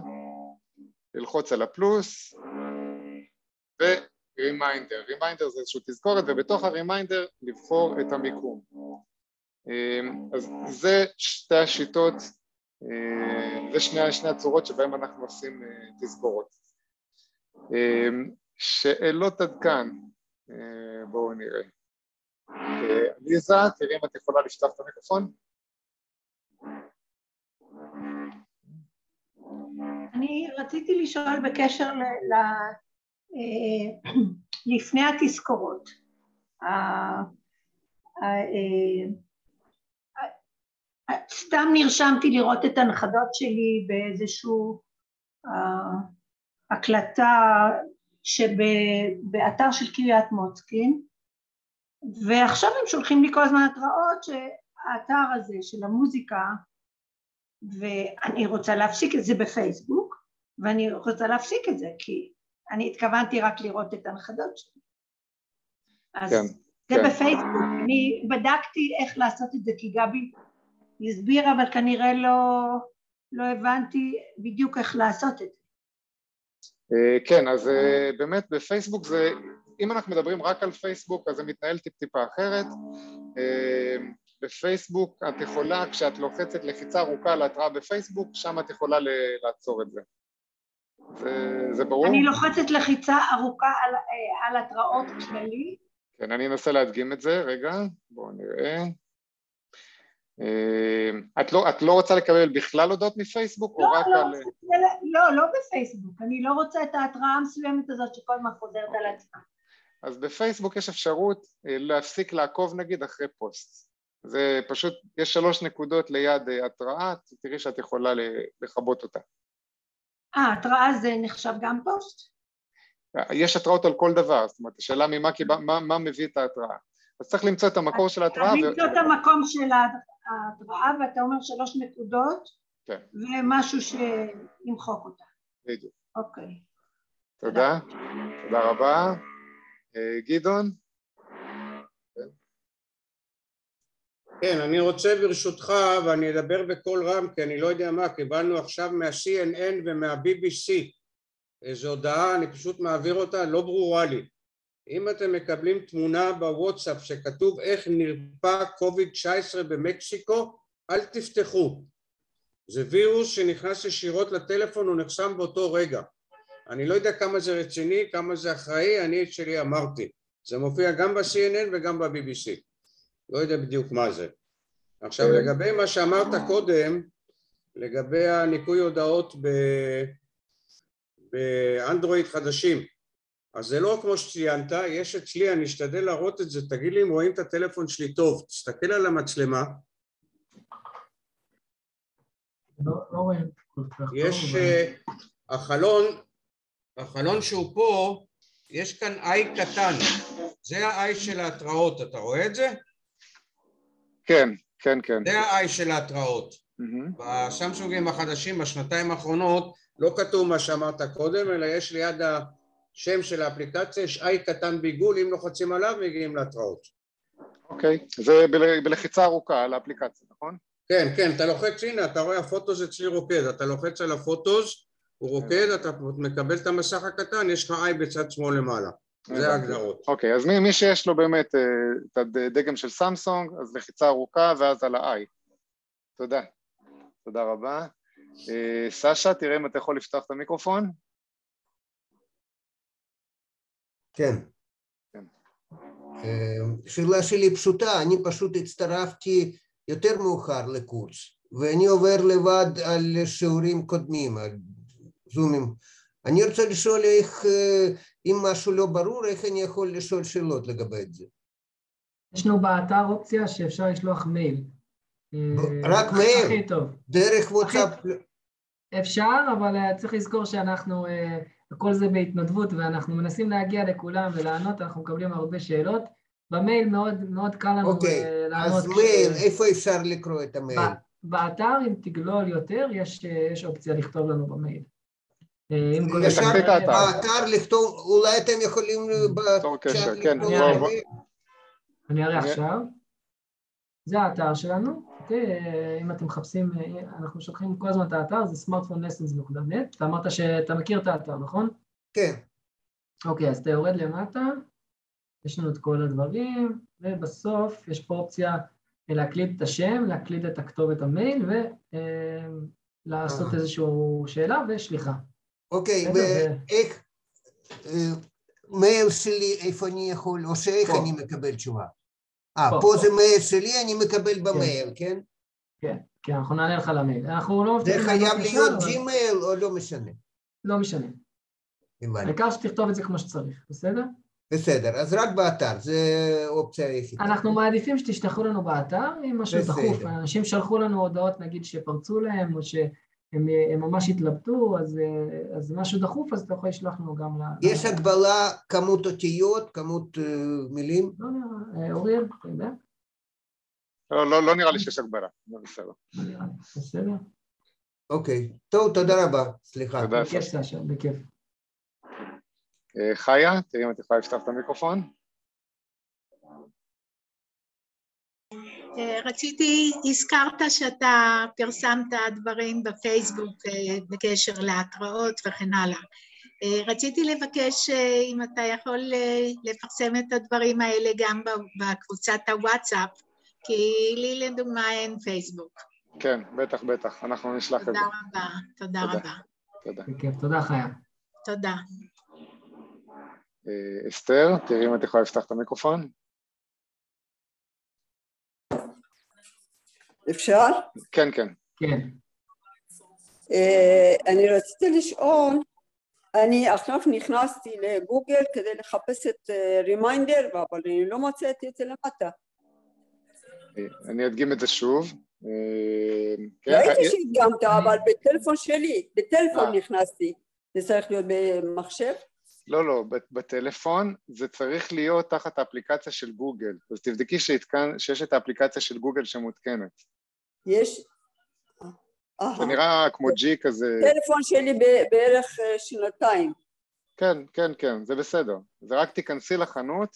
ללחוץ על הפלוס ו reminder, reminder זה איזושהי תזכורת ובתוך ה reminder לבחור את המיקום. אז זה שתי השיטות, זה שני, שני הצורות שבהן אנחנו עושים תזכורות. שאלות עד כאן, בואו נראה. עליזה, תראי אם את יכולה לפתוח את המיקרופון. אני רציתי לשאול בקשר ל... ל... אה, לפני התזכורות. סתם נרשמתי לראות את הנכדות שלי באיזשהו אה, הקלטה שבאתר של קריית מוצקין ועכשיו הם שולחים לי כל הזמן התראות שהאתר הזה של המוזיקה ואני רוצה להפסיק את זה בפייסבוק ואני רוצה להפסיק את זה כי אני התכוונתי רק לראות את הנכדות שלי אז כן, זה כן. בפייסבוק, אני בדקתי איך לעשות את זה כי גבי הסבירה אבל כנראה לא, לא הבנתי בדיוק איך לעשות את זה אה, כן, אז אה, באמת בפייסבוק זה אם אנחנו מדברים רק על פייסבוק אז זה מתנהל טיפ-טיפה אחרת אה, בפייסבוק את יכולה, כשאת לוחצת לחיצה ארוכה על התראה בפייסבוק, שם את יכולה לעצור את זה. זה, זה ברור? אני לוחצת לחיצה ארוכה על, על התראות כללי. כן, אני אנסה להדגים את זה, רגע, בואו נראה. אה, את לא, את לא רוצה לקבל בכלל הודעות מפייסבוק לא, או רק לא, על... לא, לא בפייסבוק, אני לא רוצה את ההתראה המסוימת הזאת שכל הזמן חוזרת על עצמה. אז בפייסבוק יש אפשרות אה, להפסיק לעקוב נגיד אחרי פוסט. זה פשוט, יש שלוש נקודות ליד אה, התראה, תראי שאת יכולה לכבות אותה. אה, התראה זה נחשב גם פוסט? יש התראות על כל דבר, זאת אומרת, השאלה ממה מה, מה מביא את ההתראה. אז צריך למצוא את המקור של ההתראה. למצוא ו... את המקום של ההתראה, ואתה אומר שלוש נקודות, כן. ומשהו שימחוק אותה. בדיוק. אוקיי. תודה, תודה רבה. אה, גדעון? כן, אני רוצה ברשותך, ואני אדבר בקול רם כי אני לא יודע מה, קיבלנו עכשיו מה-CNN ומה-BBC איזו הודעה, אני פשוט מעביר אותה, לא ברורה לי. אם אתם מקבלים תמונה בוואטסאפ שכתוב איך נרפא קוביד 19 במקסיקו, אל תפתחו. זה וירוס שנכנס ישירות לטלפון, הוא נחסם באותו רגע. אני לא יודע כמה זה רציני, כמה זה אחראי, אני את שלי אמרתי. זה מופיע גם ב-CNN וגם ב-BBC. לא יודע בדיוק מה זה. עכשיו כן. לגבי מה שאמרת קודם, לגבי הניקוי הודעות באנדרואיד חדשים, אז זה לא כמו שציינת, יש אצלי, אני אשתדל להראות את זה, תגיד לי אם רואים את הטלפון שלי טוב, תסתכל על המצלמה. לא, לא רואים יש uh, החלון, החלון שהוא פה, יש כאן איי קטן, זה האיי של ההתראות, אתה רואה את זה? כן, כן, כן. זה האיי של ההתראות. Mm-hmm. בסמסונגים החדשים בשנתיים האחרונות לא כתוב מה שאמרת קודם, אלא יש ליד השם של האפליקציה, יש איי קטן בעיגול, אם לוחצים עליו מגיעים להתראות. אוקיי, okay. זה בלחיצה ארוכה על האפליקציה, נכון? כן, כן, אתה לוחץ, הנה, אתה רואה הפוטוס אצלי רוקד, אתה לוחץ על הפוטוס, הוא רוקד, אתה מקבל את המסך הקטן, יש לך איי בצד שמאל למעלה. זה ההגדרות. אוקיי, אז מי, מי שיש לו באמת אה, את הדגם של סמסונג, אז לחיצה ארוכה ואז על ה-i. תודה. תודה רבה. אה, סשה, תראה אם אתה יכול לפתוח את המיקרופון. כן. כן. אה, שאלה שלי פשוטה, אני פשוט הצטרפתי יותר מאוחר לקורס, ואני עובר לבד על שיעורים קודמים, על זומים. אני רוצה לשאול איך, אם משהו לא ברור, איך אני יכול לשאול שאלות לגבי זה. יש לנו באתר אופציה שאפשר לשלוח מייל. רק מייל? הכי טוב. דרך וואטסאפ? אפשר, אבל צריך לזכור שאנחנו, כל זה בהתנדבות ואנחנו מנסים להגיע לכולם ולענות, אנחנו מקבלים הרבה שאלות. במייל מאוד, מאוד קל לנו אוקיי, לענות. אז מייל, איפה אפשר לקרוא את המייל? באתר, אם תגלול יותר, יש, יש אופציה לכתוב לנו במייל. אפשר באתר לכתוב, אולי אתם יכולים בצ'אט לכתוב. אני אראה עכשיו. זה האתר שלנו, אוקיי? אם אתם מחפשים, אנחנו שולחים כל הזמן את האתר, זה smartphone.net. אתה אמרת שאתה מכיר את האתר, נכון? כן. אוקיי, אז אתה יורד למטה, יש לנו את כל הדברים, ובסוף יש פה אופציה להקליד את השם, להקליד את הכתובת המייל ולעשות איזושהי שאלה ושליחה. אוקיי, ואיך, אה, מייל שלי, איפה אני יכול, או שאיך אני מקבל תשובה? אה, פה זה מייל שלי, אני מקבל כן. במייל, כן? כן, כן, אנחנו נענה לך למייל. אנחנו לא... זה חייב להיות ג'ימייל או לא משנה? לא משנה. העיקר שתכתוב את זה כמו שצריך, בסדר? בסדר, אז רק באתר, זה אופציה היחידה. אנחנו מעדיפים שתשלחו לנו באתר עם משהו דחוף. אנשים שלחו לנו הודעות, נגיד, שפרצו להם, או שהם ממש התלבטו, אז, אז משהו דחוף, אז אתה יכול לשלוח לנו גם ל... יש הגבלה כמות אותיות, כמות uh, מילים? לא נראה, אוריאל, אתה יודע? לא, לא, לא נראה לי שיש הגבלה, זה בסדר. בסדר. אוקיי, טוב, תודה רבה, סליחה. תודה, בכיף, סשה, בכיף. אה, חיה, תראי אם את יכולה לפתוח את המיקרופון. רציתי, הזכרת שאתה פרסמת דברים בפייסבוק אה, בקשר להתראות וכן הלאה. רציתי לבקש אם אתה יכול לפרסם את הדברים האלה גם בקבוצת הוואטסאפ, כי לי לדוגמה אין פייסבוק. כן, בטח, בטח, אנחנו נשלח את זה. תודה רבה, תודה רבה. תודה. תודה, חיה. תודה. אה, אסתר, תראי אם את יכולה לפתח את המיקרופון. אפשר? כן, כן. כן. Uh, אני רציתי לשאול, אני עכשיו נכנסתי לגוגל כדי לחפש את רימיינדר, uh, אבל אני לא מצאתי את זה למטה. אני אדגים את זה שוב. כן, ראיתי שהדגמת, אבל בטלפון שלי, בטלפון נכנסתי. זה צריך להיות במחשב? לא, לא, בטלפון זה צריך להיות תחת האפליקציה של גוגל, אז תבדקי שיש את האפליקציה של גוגל שמותקנת. יש? זה נראה כמו ג'י כזה... טלפון שלי בערך אה, שנתיים. כן, כן, כן, זה בסדר. זה רק תיכנסי לחנות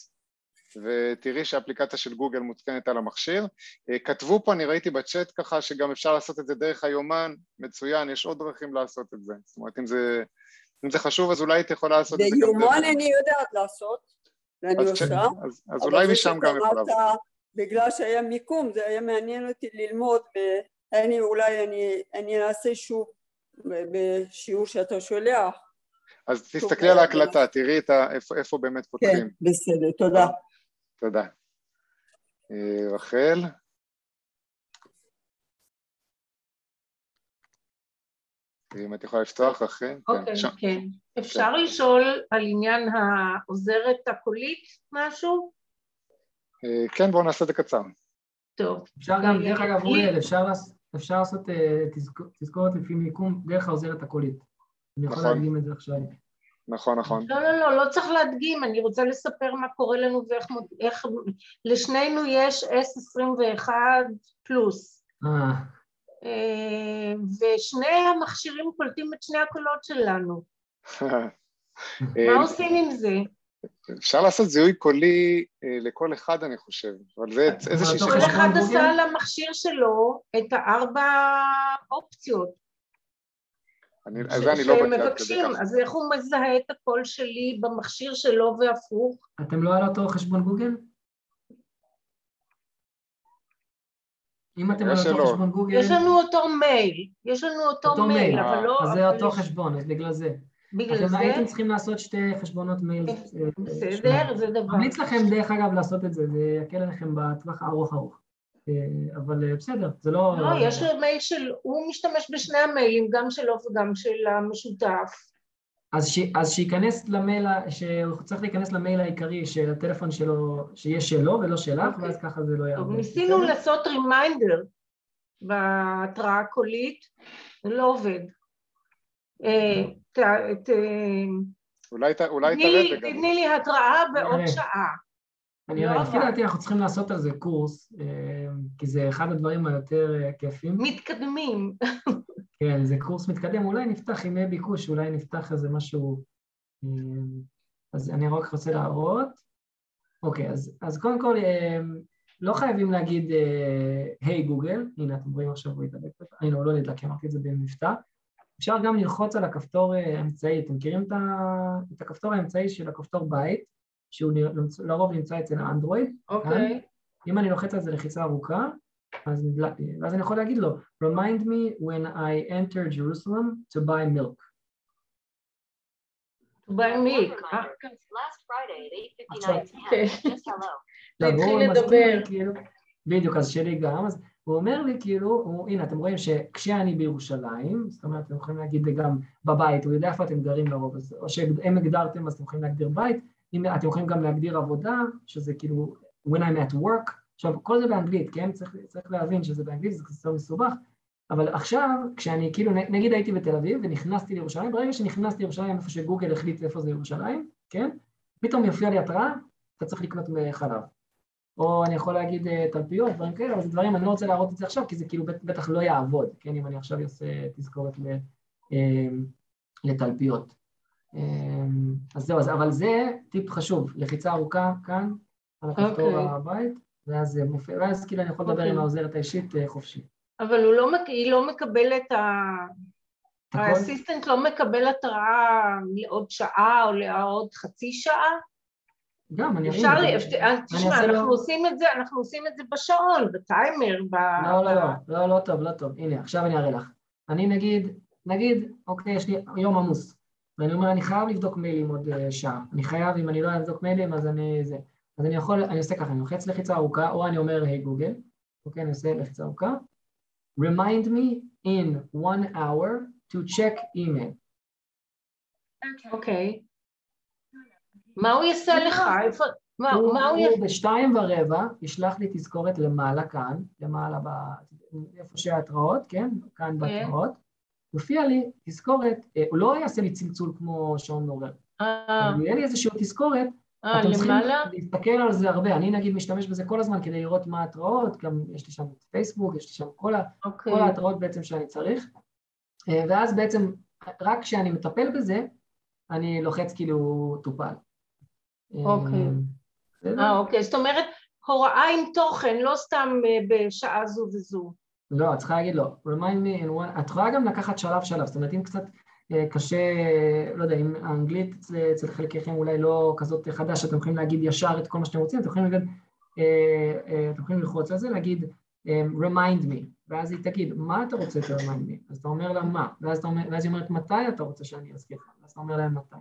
ותראי שהאפליקציה של גוגל מותקנת על המכשיר. אה, כתבו פה, אני ראיתי בצ'אט ככה, שגם אפשר לעשות את זה דרך היומן, מצוין, יש עוד דרכים לעשות את זה. זאת אומרת, אם זה אם זה חשוב אז אולי היית יכולה לעשות את זה גם... ביומן אני יודעת לעשות, ואני עושה. אז, אז אולי משם גם יכולה. בגלל שהיה מיקום, זה היה מעניין אותי ללמוד, ואני אולי אני, אני אעשה שוב בשיעור שאתה שולח. אז תסתכלי על ההקלטה, תראי איפה, איפה באמת פותחים. כן, בסדר, תודה. תודה. רחל? אם את יכולה לפתוח, רחל? אוקיי, כן. כן. אפשר לשאול על עניין העוזרת הקולית משהו? כן, בואו נעשה את זה קצר. טוב. אפשר גם, דרך אגב, אוריאל, אפשר לעשות תזכורת לפי מיקום דרך העוזרת הקולית. אני יכול נכון. להדגים את זה עכשיו. נכון, נכון. לא, לא, לא, לא צריך להדגים, אני רוצה לספר מה קורה לנו ואיך... איך, לשנינו יש S21 פלוס. אה. אה. ושני המכשירים קולטים את שני הקולות שלנו. מה עושים עם זה? אפשר לעשות זיהוי קולי אה, לכל אחד, אני חושב, אבל זה איזושהי... כל אחד עשה על המכשיר שלו את הארבע אופציות. אני, זה אני לא. שמבקשים, אז איך הוא מזהה את הקול שלי במכשיר שלו והפוך? אתם לא על אותו חשבון גוגל? אם אתם על אותו חשבון גוגל... יש לנו אותו מייל, יש לנו אותו מייל, אבל לא... אז זה אותו חשבון, אז בגלל זה. בגלל זה... אתם הייתם צריכים לעשות שתי חשבונות מייל. אה, בסדר, זה דבר. ממליץ לכם, דרך אגב, לעשות את זה, זה יקל עליכם בטווח הארוך ארוך. אה, אבל אה, בסדר, זה לא... לא, יש לו מייל של... הוא משתמש בשני המיילים, גם שלו וגם של המשותף. אז, ש... אז שייכנס למייל, שהוא צריך להיכנס למייל העיקרי של הטלפון שלו, שיהיה שלו ולא שלך, okay. אוקיי. ואז ככה זה לא יעבור. טוב, ניסינו בסדר? לעשות reminder בהתראה הקולית, זה לא עובד. אה, אולי תראה את זה גם. תתני לי התראה בעוד שעה. אני לא לפי דעתי אנחנו צריכים לעשות על זה קורס, אה, כי זה אחד הדברים היותר אה, כיפים. מתקדמים. כן, זה קורס מתקדם, אולי נפתח יהיה ביקוש, אולי נפתח איזה משהו... אז אני רק רוצה להראות. אוקיי, אז, אז קודם כל, לא חייבים להגיד היי גוגל, הנה אתם רואים עכשיו הוא ידלק, הנה הוא לא נדלק, אמרתי את זה במבטא. אפשר גם ללחוץ על הכפתור האמצעי, אתם מכירים את הכפתור האמצעי של הכפתור בית? שהוא לרוב נמצא אצל האנדרואיד. אוקיי. אם אני לוחץ על זה לחיצה ארוכה, אז, אז אני יכול להגיד לו, remind me when I enter Jerusalem to buy milk. to buy milk. להתחיל לדבר. כאילו, בדיוק, אז שלי גם, אז הוא אומר לי כאילו, הוא, הנה אתם רואים שכשאני בירושלים, זאת אומרת אתם יכולים להגיד גם בבית, הוא יודע איפה אתם גרים לרוב, או שהם הגדרתם אז אתם יכולים להגדיר בית, אם אתם יכולים גם להגדיר עבודה, שזה כאילו when I'm at work, עכשיו כל זה באנגלית, כן? צריך, צריך להבין שזה באנגלית, זה קצת מסובך, אבל עכשיו, כשאני כאילו, נגיד הייתי בתל אביב ונכנסתי לירושלים, ברגע שנכנסתי לירושלים איפה שגוגל החליט איפה זה ירושלים, כן? פתאום יופיע לי התראה, אתה צריך לקנות חלב. או אני יכול להגיד אה, תלפיות, דברים כאלה, אבל זה דברים, אני לא רוצה להראות את זה עכשיו, כי זה כאילו בטח לא יעבוד, כן? אם אני עכשיו אעשה תזכורת אה, לתלפיות. אמ, אז זהו, אבל זה טיפ חשוב, לחיצה ארוכה כאן, על הכפתור. אוקיי. הבית, ואז זה מופיע, ואז כאילו אני יכול לדבר. עם אוקיי. העוזרת האישית אה, חופשי. אבל הוא לא, היא לא מקבלת, ה... האסיסטנט לא מקבל התראה לעוד שעה או לעוד חצי שעה? גם, אני אפשר לי, תשמע, אנחנו. עושים את זה, אנחנו עושים את זה בשעון, בטיימר, ב... לא, לא, לא, לא, לא טוב, לא טוב, הנה, עכשיו אני אראה לך. אני נגיד, נגיד, אוקיי, יש לי יום עמוס, ואני אומר, אני חייב לבדוק מיילים עוד uh, שעה. אני חייב, אם אני לא אבדוק מיילים, אז אני זה. אז אני יכול, אני עושה ככה, אני לוחץ לחיצה ארוכה, או אני אומר, היי hey, גוגל, אוקיי, אני עושה לחיצה ארוכה. remind me in one hour to check email. אוקיי. מה הוא יעשה לך? איפה... מה הוא הוא בשתיים ורבע ישלח לי תזכורת למעלה כאן, למעלה ב... איפה שההתראות, כן? כאן כן. בהתראות. יופיע לי תזכורת, אה, הוא לא יעשה לי צלצול כמו שעון מעורר, אה. אבל יהיה לי איזושהי תזכורת, אתם צריכים להסתכל על זה הרבה, אני נגיד משתמש בזה כל הזמן כדי לראות מה ההתראות, גם יש לי שם פייסבוק, יש לי שם כל, אוקיי. כל ההתראות בעצם שאני צריך, אה, ואז בעצם רק כשאני מטפל בזה, אני לוחץ כאילו טופל. אוקיי. אה, אוקיי, זאת אומרת, הוראה עם תוכן, לא סתם בשעה זו וזו. לא, את צריכה להגיד לו, remind me in one, את יכולה גם לקחת שלב שלב, זאת אומרת אם קצת אה, קשה, לא יודע, אם האנגלית אצל חלקכם אולי לא כזאת חדש, אתם יכולים להגיד ישר את כל מה שאתם רוצים, אתם יכולים להגיד, אה, אה, אתם יכולים ללחוץ על זה, להגיד remind me, ואז היא תגיד, מה אתה רוצה ש-remind me? אז אתה אומר לה מה, ואז, אומר, ואז היא אומרת, מתי אתה רוצה שאני אזכיר לך? ואז אתה אומר להם מתי.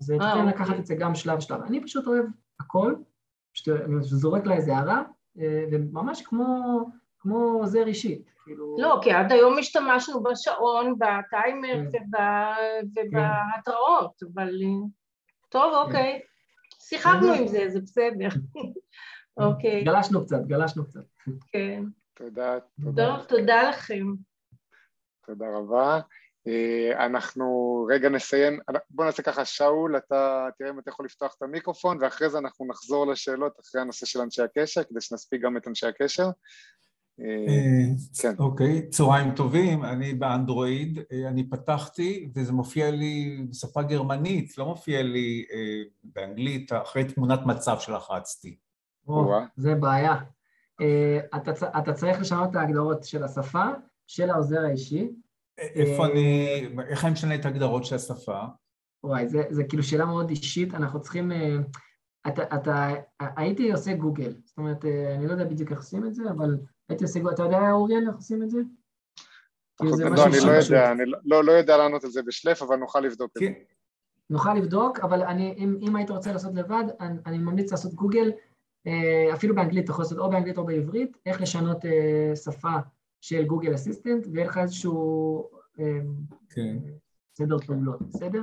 אז תתחיל אוקיי. לקחת את זה גם שלב שלב. אני פשוט אוהב הכל, זורק לה איזה הערה, וממש כמו, כמו עוזר אישי. כאילו... לא, כי עד היום השתמשנו בשעון, בטיימר כן. ובהתראות, אבל טוב, כן. אוקיי. שיחקנו עם זה, זה בסדר. אוקיי. גלשנו קצת, גלשנו קצת. כן. תודה, תודה. טוב, תודה לכם. תודה רבה. אה, אנחנו רגע נסיים, בוא נעשה ככה, שאול, אתה תראה אם אתה יכול לפתוח את המיקרופון ואחרי זה אנחנו נחזור לשאלות אחרי הנושא של אנשי הקשר כדי שנספיק גם את אנשי הקשר. אה, כן. אוקיי, צהריים טובים, אני באנדרואיד, אה, אני פתחתי וזה מופיע לי בשפה גרמנית, לא מופיע לי באנגלית, אחרי תמונת מצב שלחצתי. זה בעיה. אתה צריך לשנות את ההגדרות של השפה, של העוזר האישי, איפה אה, אני, איך אני משנה את ההגדרות של השפה? וואי, זה, זה כאילו שאלה מאוד אישית, אנחנו צריכים... אה, אתה, אתה, הייתי עושה גוגל, זאת אומרת, אה, אני לא יודע בדיוק איך עושים את זה, אבל הייתי עושה גוגל, אתה יודע, אוריאל, איך עושים את זה? לא, אני לא יודע, אני לא, לא יודע לענות על זה בשלף, אבל נוכל לבדוק את זה. כן. נוכל לבדוק, אבל אני, אם, אם היית רוצה לעשות לבד, אני, אני ממליץ לעשות גוגל, אפילו באנגלית, אתה יכול לעשות או באנגלית או בעברית, איך לשנות שפה של גוגל אסיסטנט, ויהיה לך איזשהו אמ, כן. סדר פעולות, בסדר?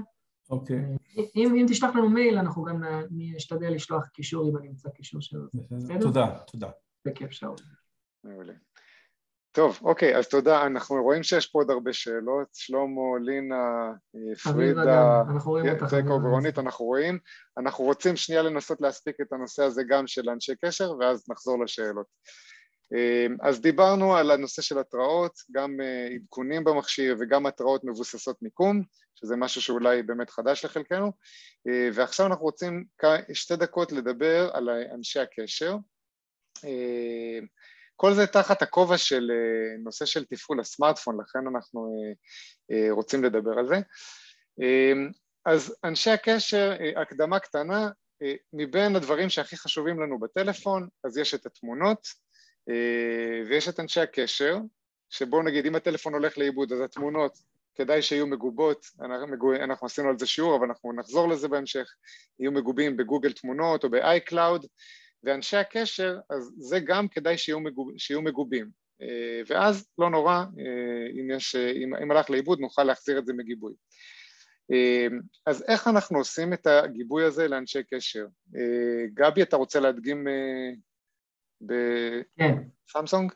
אוקיי. אה, אם, אם תשלח לנו מייל, אנחנו גם נשתדל לשלוח קישור אם אני אמצא קישור שלו, בסדר? תודה, תודה. בכיף, שאול. מעולה. טוב, אוקיי, אז תודה. אנחנו רואים שיש פה עוד הרבה שאלות. שלמה, לינה, אה, פרידה, תיקו ורונית, אנחנו רואים. אנחנו רוצים שנייה לנסות להספיק את הנושא הזה גם של אנשי קשר, ואז נחזור לשאלות. אמ, אז דיברנו על הנושא של התראות, גם אה, עדכונים במכשיר וגם התראות מבוססות מיקום, שזה משהו שאולי באמת חדש לחלקנו, אה, ועכשיו אנחנו רוצים שתי דקות לדבר על אנשי הקשר. אמ, כל זה תחת הכובע של אה, נושא של תפעול הסמארטפון, לכן אנחנו רוצים לדבר על זה. אז אנשי הקשר, הקדמה קטנה, מבין הדברים שהכי חשובים לנו בטלפון, אז יש את התמונות, אה, ויש את אנשי הקשר, שבואו נגיד אם הטלפון הולך לאיבוד אז התמונות כדאי שיהיו מגובות, אנחנו, אנחנו עשינו על זה שיעור אבל אנחנו נחזור לזה בהמשך, יהיו מגובים בגוגל תמונות או ב-iCloud ואנשי הקשר אז זה גם כדאי שיהיו, מגוב, שיהיו מגובים אה, ואז לא נורא, אה, אם, יש, אם, אם הלך לאיבוד נוכל להחזיר את זה מגיבוי. אז איך אנחנו עושים את הגיבוי הזה לאנשי קשר? גבי אתה רוצה להדגים בסמסונג?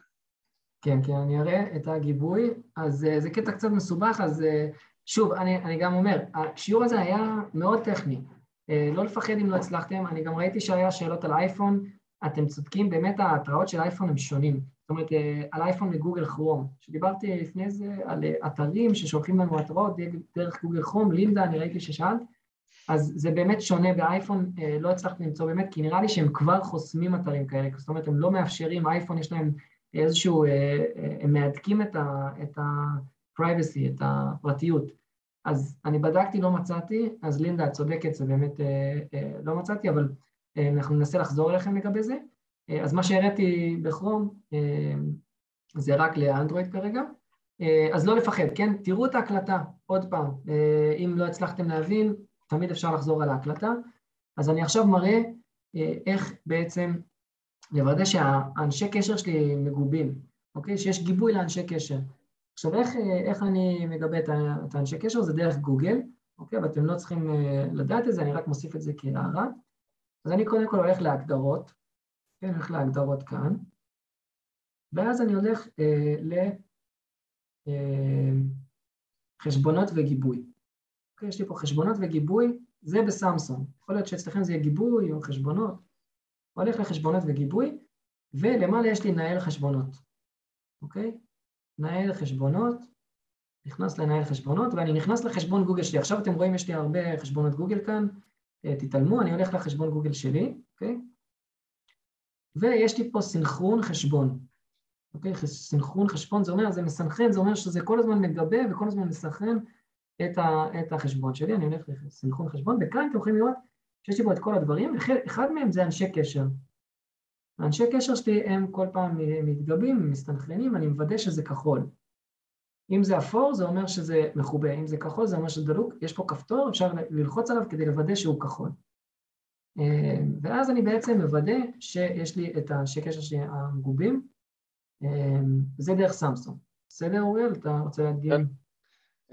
כן, כן, אני אראה את הגיבוי. אז אה, זה קטע קצת מסובך, אז אה, שוב, אני, אני גם אומר, השיעור הזה היה מאוד טכני. אה, לא לפחד אם לא הצלחתם, אני גם ראיתי שהיה שאלות על אייפון, אתם צודקים, באמת ההתראות של אייפון הם שונים. זאת אומרת, על אייפון מגוגל כרום, שדיברתי לפני זה על אתרים ששולחים לנו התראות דרך גוגל כרום, לינדה, אני ראיתי ששאלת, אז זה באמת שונה באייפון, אה, לא הצלחתי למצוא באמת, כי נראה לי שהם כבר חוסמים אתרים כאלה, זאת אומרת, הם לא מאפשרים, אייפון יש להם איזשהו, אה, אה, הם מהדקים את ה-privacy, את הפרטיות. אז אני בדקתי, לא מצאתי, אז לינדה, את צודקת, זה באמת לא מצאתי, אבל אנחנו ננסה לחזור אליכם לגבי זה. אז מה שהראיתי בכרום זה רק לאנדרואיד כרגע. אז לא לפחד, כן? תראו את ההקלטה עוד פעם. אם לא הצלחתם להבין, תמיד אפשר לחזור על ההקלטה. אז אני עכשיו מראה אה, איך בעצם לוודא שהאנשי קשר שלי מגובים, אוקיי? שיש גיבוי לאנשי קשר. עכשיו, איך, אה, איך אני מגבה את האנשי קשר? זה דרך גוגל, אוקיי? ואתם לא צריכים אה, לדעת את זה, אני רק מוסיף את זה כהערה. אז אני קודם כל הולך להגדרות, כן, הולך להגדרות כאן, ואז אני הולך אה, לחשבונות אה, וגיבוי. אוקיי, יש לי פה חשבונות וגיבוי, זה בסמסונג. יכול להיות שאצלכם זה יהיה גיבוי או חשבונות. הולך לחשבונות וגיבוי, ולמעלה יש לי נהל חשבונות, אוקיי? נהל חשבונות, נכנס לנהל חשבונות, ואני נכנס לחשבון גוגל שלי. עכשיו אתם רואים, יש לי הרבה חשבונות גוגל כאן, אה, תתעלמו, אני הולך לחשבון גוגל שלי, אוקיי? ויש לי פה סינכרון חשבון. אוקיי? סינכרון חשבון זה אומר, זה מסנכרן, זה אומר שזה כל הזמן מגבה וכל הזמן מסנכרן את, ה, את החשבון שלי, אני הולך לסינכרון חשבון, וכאן אתם יכולים לראות שיש לי פה את כל הדברים, אחד מהם זה אנשי קשר. האנשי קשר שלי הם כל פעם מתגבים, מסתנכרנים, אני מוודא שזה כחול. אם זה אפור זה אומר שזה מכובה, אם זה כחול זה אומר שזה דלוק, יש פה כפתור, אפשר ללחוץ עליו כדי לוודא שהוא כחול. אה, ואז אני בעצם מוודא שיש לי את האנשי קשר שלי המגובים, אה, זה דרך סמסונג. בסדר אוריאל? אתה רוצה להדגים? כן.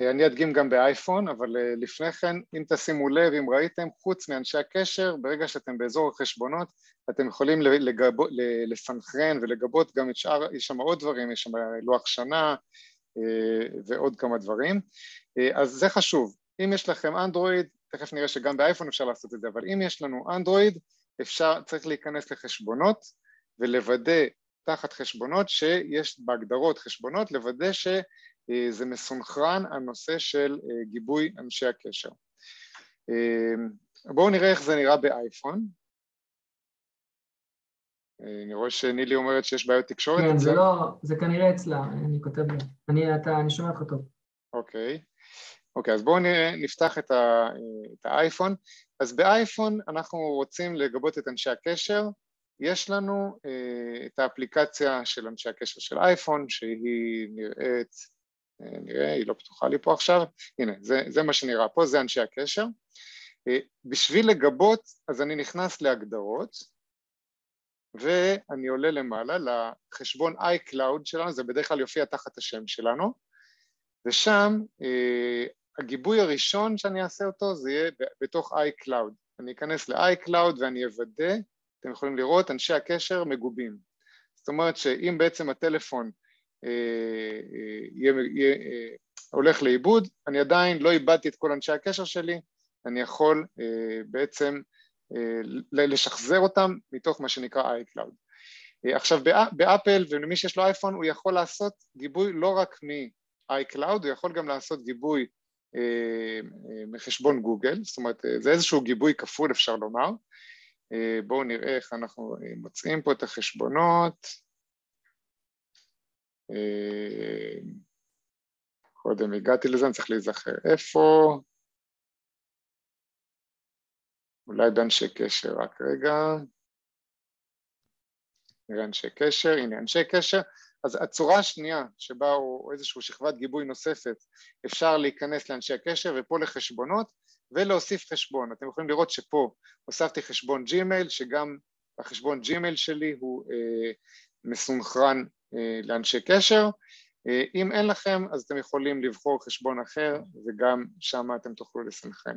אה, אני אדגים גם באייפון, אבל לפני כן, אם תשימו לב, אם ראיתם, חוץ מאנשי הקשר, ברגע שאתם באזור החשבונות, אתם יכולים לגב... לסנכרן ולגבות גם את שאר, יש שם עוד דברים, יש שם לוח שנה ועוד כמה דברים, אז זה חשוב. אם יש לכם אנדרואיד, תכף נראה שגם באייפון אפשר לעשות את זה, אבל אם יש לנו אנדרואיד, אפשר, צריך להיכנס לחשבונות ולוודא תחת חשבונות שיש בהגדרות חשבונות, לוודא שזה מסונכרן הנושא של אה, גיבוי אנשי הקשר. אה, בואו נראה איך זה נראה באייפון. אה, אני רואה שנילי אומרת שיש בעיות תקשורת. כן, זה לא, זה כנראה אצלה, אני כותב לה. אני, אתה, אני שומע אותך טוב. אוקיי. אוקיי, אז בואו נפתח את, ה, את האייפון. אז באייפון אנחנו רוצים לגבות את אנשי הקשר. יש לנו אה, את האפליקציה של אנשי הקשר של אייפון, שהיא נראית, אה, נראה, היא לא פתוחה לי פה עכשיו, הנה, זה, זה מה שנראה פה, זה אנשי הקשר. אה, בשביל לגבות, אז אני נכנס להגדרות, ואני עולה למעלה לחשבון iCloud שלנו, זה בדרך כלל יופיע תחת השם שלנו, ושם אה, הגיבוי הראשון שאני אעשה אותו זה יהיה בתוך iCloud. אני אכנס ל-iCloud ואני אוודא, אתם יכולים לראות, אנשי הקשר מגובים. זאת אומרת שאם בעצם הטלפון יהיה, יהיה, אה, הולך לאיבוד, אני עדיין לא איבדתי את כל אנשי הקשר שלי, אני יכול אה, בעצם אה, לשחזר אותם מתוך מה שנקרא iCloud. אה, עכשיו באפל ולמי שיש לו אייפון הוא יכול לעשות גיבוי לא רק מ-iCloud, הוא יכול גם לעשות גיבוי אה, אה, מחשבון גוגל, זאת אומרת אה, זה איזשהו גיבוי כפול אפשר לומר. בואו נראה איך אנחנו מוצאים פה את החשבונות. קודם הגעתי לזה, אני צריך להיזכר איפה. אולי באנשי קשר, רק רגע. נראה אנשי קשר, הנה אנשי קשר. אז הצורה השנייה שבה הוא איזושהי שכבת גיבוי נוספת אפשר להיכנס לאנשי הקשר ופה לחשבונות ולהוסיף חשבון. אתם יכולים לראות שפה הוספתי חשבון ג'ימייל שגם החשבון ג'ימייל שלי הוא אה, מסונכרן אה, לאנשי קשר. אה, אם אין לכם אז אתם יכולים לבחור חשבון אחר וגם שם אתם תוכלו לסנכרן.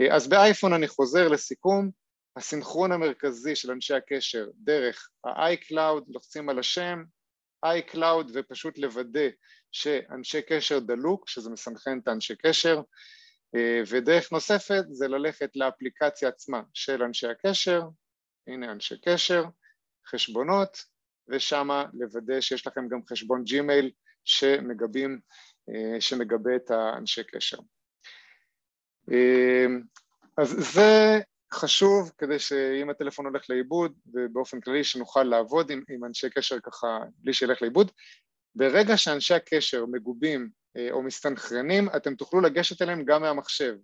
אה, אז באייפון אני חוזר לסיכום, הסינכרון המרכזי של אנשי הקשר דרך ה-iCloud, לוחצים על השם, iCloud ופשוט לוודא שאנשי קשר דלוק, שזה מסנכרן את האנשי קשר, אה, ודרך נוספת זה ללכת לאפליקציה עצמה של אנשי הקשר, הנה אנשי קשר, חשבונות, ושמה לוודא שיש לכם גם חשבון ג'ימייל שמגבים, אה, שמגבה את האנשי קשר. אה, אז זה חשוב כדי שאם הטלפון הולך לאיבוד ובאופן כללי שנוכל לעבוד עם, עם אנשי קשר ככה בלי שילך לאיבוד ברגע שאנשי הקשר מגובים אה, או מסתנכרנים אתם תוכלו לגשת אליהם גם מהמחשב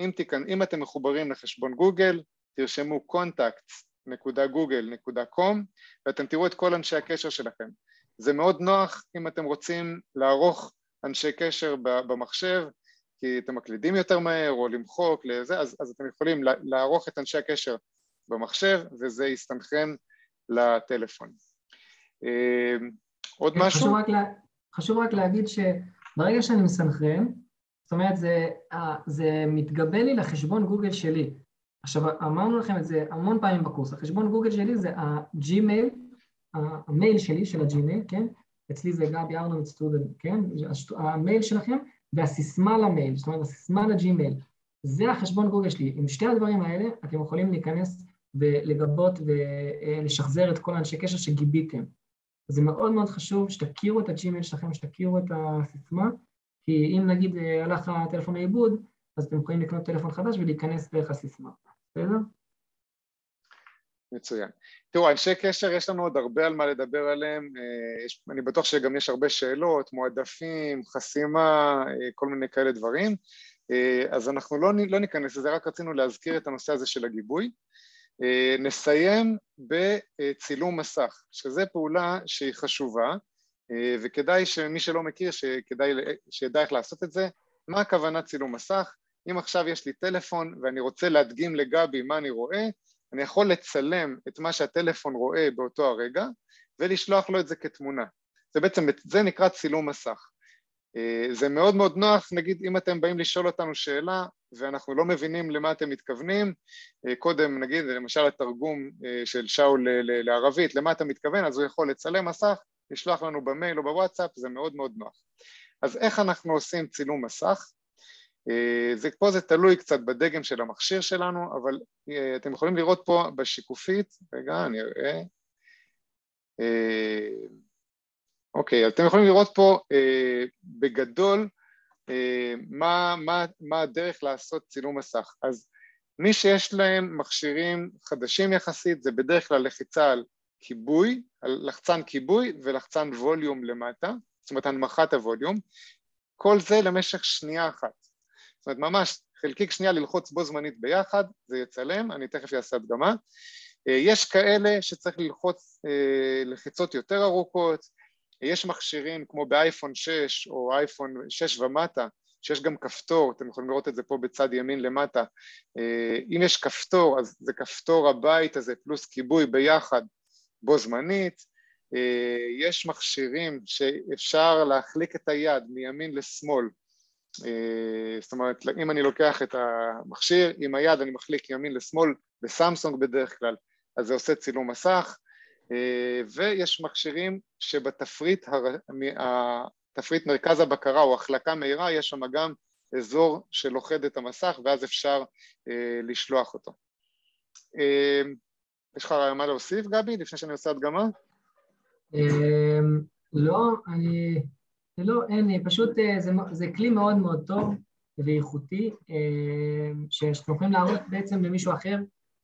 אם, תיכנ... אם אתם מחוברים לחשבון גוגל תרשמו contacts.google.com ואתם תראו את כל אנשי הקשר שלכם זה מאוד נוח אם אתם רוצים לערוך אנשי קשר במחשב כי אתם מקלידים יותר מהר או למחוק לזה, אז, אז אתם יכולים לערוך את אנשי הקשר במחשב וזה יסתנכרן לטלפון. אמ, עוד כן, משהו? חשוב רק, לה, חשוב רק להגיד שברגע שאני מסנכרן, זאת אומרת זה, זה מתגבה לי לחשבון גוגל שלי. עכשיו אמרנו לכם את זה המון פעמים בקורס, החשבון גוגל שלי זה הג'ימייל, המייל שלי של הג'ימייל, כן? אצלי זה גבי ארנון סטודנט, כן? המייל שלכם והסיסמה למייל, זאת אומרת הסיסמה לג'ימייל, זה החשבון גוגל שלי. עם שתי הדברים האלה אתם יכולים להיכנס ולגבות ולשחזר את כל האנשי קשר שגיביתם. זה מאוד מאוד חשוב שתכירו את הג'ימייל שלכם, שתכירו את הסיסמה, כי אם נגיד הלך הטלפון לאיבוד, אז אתם יכולים לקנות טלפון חדש ולהיכנס דרך הסיסמה, בסדר? מצוין. תראו, אנשי קשר יש לנו עוד הרבה על מה לדבר עליהם, אה, יש, אני בטוח שגם יש הרבה שאלות, מועדפים, חסימה, אה, כל מיני כאלה דברים, אה, אז אנחנו לא, לא ניכנס לזה, רק רצינו להזכיר את הנושא הזה של הגיבוי. נסיים בצילום מסך, שזו פעולה שהיא חשובה וכדאי שמי שלא מכיר שכדאי שידע איך לעשות את זה. מה הכוונה צילום מסך? אם עכשיו יש לי טלפון ואני רוצה להדגים לגבי מה אני רואה, אני יכול לצלם את מה שהטלפון רואה באותו הרגע ולשלוח לו את זה כתמונה. זה בעצם, זה נקרא צילום מסך. אה, זה מאוד מאוד נוח, נגיד אם אתם באים לשאול אותנו שאלה ואנחנו לא מבינים למה אתם מתכוונים, אה, קודם נגיד למשל התרגום אה, של שאול לערבית, למה אתה מתכוון, אז הוא יכול לצלם מסך, לשלוח לנו במייל או בוואטסאפ, זה מאוד מאוד נוח. אז איך אנחנו עושים צילום מסך? זה, פה זה תלוי קצת בדגם של המכשיר שלנו, אבל אתם יכולים לראות פה בשיקופית, רגע אני אראה אוקיי, אז אתם יכולים לראות פה אה, בגדול אה, מה, מה, מה הדרך לעשות צילום מסך. אז מי שיש להם מכשירים חדשים יחסית זה בדרך כלל לחיצה על כיבוי, על לחצן כיבוי ולחצן ווליום למטה, זאת אומרת הנמכת הווליום, כל זה למשך שנייה אחת. אומרת ממש חלקיק שנייה ללחוץ בו זמנית ביחד, זה יצלם, אני תכף אעשה הדגמה. אה, יש כאלה שצריך ללחוץ אה, לחיצות יותר ארוכות, יש מכשירים כמו באייפון 6 או אייפון 6 ומטה, שיש גם כפתור, אתם יכולים לראות את זה פה בצד ימין למטה, אה, אם יש כפתור אז זה כפתור הבית הזה פלוס כיבוי ביחד בו זמנית, יש מכשירים שאפשר להחליק את היד מימין לשמאל, זאת אומרת אם אני לוקח את המכשיר עם היד אני מחליק ימין לשמאל בסמסונג בדרך כלל אז זה עושה צילום מסך אה, ויש מכשירים שבתפריט תפריט מרכז הבקרה או החלקה מהירה יש שם גם אזור שלוכד את המסך ואז אפשר אה, לשלוח אותו. אה, יש לך מה להוסיף גבי לפני שאני עושה הדגמה? לא, אני... לא, אין, פשוט זה, זה כלי מאוד מאוד טוב ואיכותי שאתם יכולים להראות בעצם למישהו אחר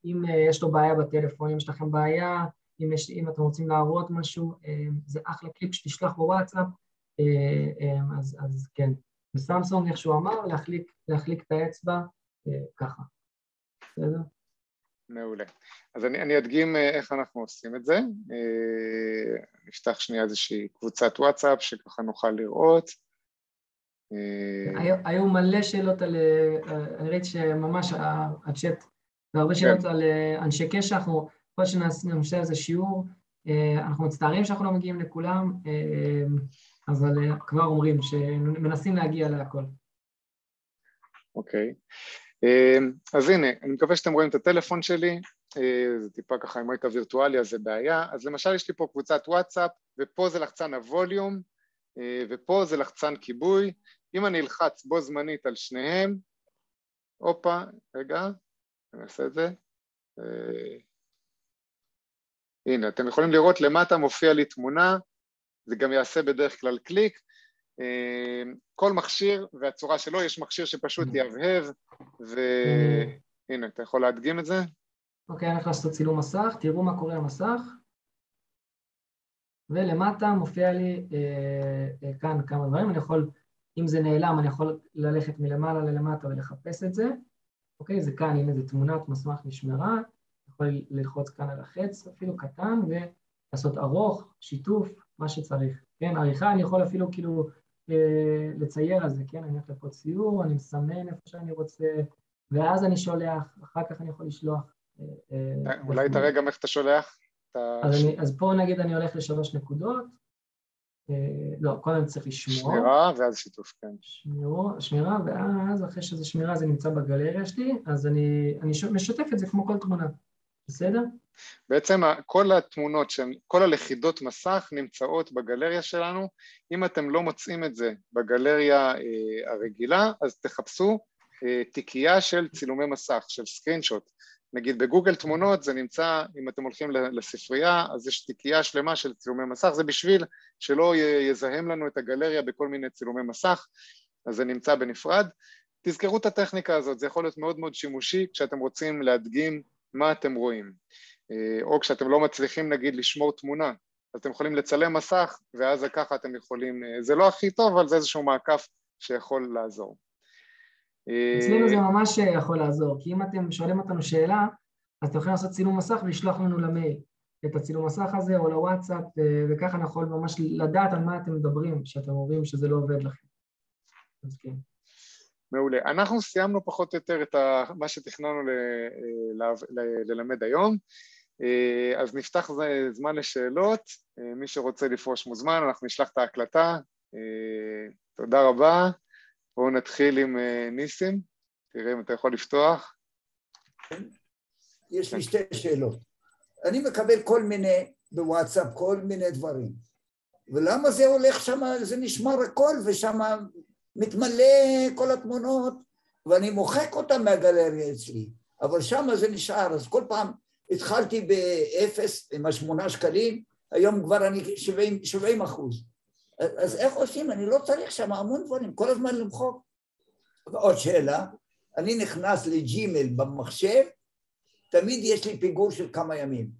אם יש לו בעיה בטלפון, אם יש לכם בעיה אם, יש, אם אתם רוצים להראות משהו, אה, זה אחלה קליפ שתשלח בוואטסאפ, אה, אה, אז, אז כן. בסמסונג, איך שהוא אמר, להחליק, להחליק את האצבע ככה. בסדר? מעולה. אז אני, אני אדגים איך אנחנו עושים את זה. נפתח שנייה איזושהי קבוצת וואטסאפ שככה נוכל לראות. היו, היו מלא שאלות על... אני ראיתי שממש הצ'אט, והרבה שאלות כן. על אנשי קשר, אנחנו יכול שנעשה איזה שיעור, אה, אנחנו מצטערים שאנחנו לא מגיעים לכולם, אה, אבל אה, כבר אומרים שמנסים להגיע להכל. אוקיי, אז הנה, אני מקווה שאתם רואים את הטלפון שלי, זה טיפה ככה עם רקע וירטואלי אז זה בעיה, אז למשל יש לי פה קבוצת וואטסאפ, ופה זה לחצן הווליום, ופה זה לחצן כיבוי, אם אני אלחץ בו זמנית על שניהם, הופה, רגע, אני אעשה את זה, הנה, אתם יכולים לראות למטה מופיע לי תמונה, זה גם יעשה בדרך כלל קליק. אה, כל מכשיר והצורה שלו, יש מכשיר שפשוט mm. יהבהב, והנה, אתה יכול להדגים את זה? אוקיי, אני הולך לעשות צילום מסך, תראו מה קורה במסך. ולמטה מופיע לי אה, אה, כאן כמה דברים, אני יכול, אם זה נעלם, אני יכול ללכת מלמעלה ללמטה ולחפש את זה. אוקיי, זה כאן, הנה זה תמונת מסמך נשמרה, יכול ללחוץ כאן על החץ אפילו קטן ולעשות ארוך, שיתוף, מה שצריך. כן, עריכה אני יכול אפילו כאילו לצייר על זה, כן, אני הולך לפה ציור, אני מסמן איפה שאני רוצה, ואז אני שולח, אחר כך אני יכול לשלוח. אה, אה, אולי תראה גם איך אתה שולח? אז פה נגיד אני הולך לשלוש נקודות, לא, קודם צריך לשמור. שמירה ואז שיתוף, כן. שמירה, שמירה, ואז אחרי שזה שמירה זה נמצא בגלריה שלי, אז אני, אני משתף את זה כמו כל תמונה. בסדר? בעצם כל התמונות, כל הלכידות מסך נמצאות בגלריה שלנו, אם אתם לא מוצאים את זה בגלריה אה, הרגילה, אז תחפשו אה, תיקייה של צילומי מסך, של סקרינשוט. נגיד בגוגל תמונות זה נמצא, אם אתם הולכים לספרייה, אז יש תיקייה שלמה של צילומי מסך, זה בשביל שלא יזהם לנו את הגלריה בכל מיני צילומי מסך, אז זה נמצא בנפרד. תזכרו את הטכניקה הזאת, זה יכול להיות מאוד מאוד שימושי כשאתם רוצים להדגים מה אתם רואים. אה, או כשאתם לא מצליחים נגיד לשמור תמונה, אז אתם יכולים לצלם מסך ואז ככה אתם יכולים, אה, זה לא הכי טוב אבל זה איזשהו מעקף שיכול לעזור. אצלנו זה ממש יכול לעזור, כי אם אתם שואלים אותנו שאלה, אז אתם יכולים לעשות צילום מסך ולשלוח לנו למייל את הצילום מסך הזה או לוואטסאפ, וככה אני יכול ממש לדעת על מה אתם מדברים, כשאתם אומרים שזה לא עובד לכם. אז כן. מעולה. אנחנו סיימנו פחות או יותר את מה שתכננו ללמד היום, אז נפתח זמן לשאלות, מי שרוצה לפרוש מוזמן, אנחנו נשלח את ההקלטה. תודה רבה. בואו נתחיל עם ניסים, תראה אם אתה יכול לפתוח. יש לי שתי שאלות. אני מקבל כל מיני, בוואטסאפ, כל מיני דברים. ולמה זה הולך שם, זה נשמר הכל, ושם מתמלא כל התמונות, ואני מוחק אותן מהגלריה אצלי, אבל שם זה נשאר, אז כל פעם התחלתי באפס עם השמונה שקלים, היום כבר אני 70, 70 אחוז. אז איך עושים? אני לא צריך שם המון דברים, כל הזמן למחוק. ועוד שאלה, אני נכנס לג'ימל במחשב, תמיד יש לי פיגור של כמה ימים.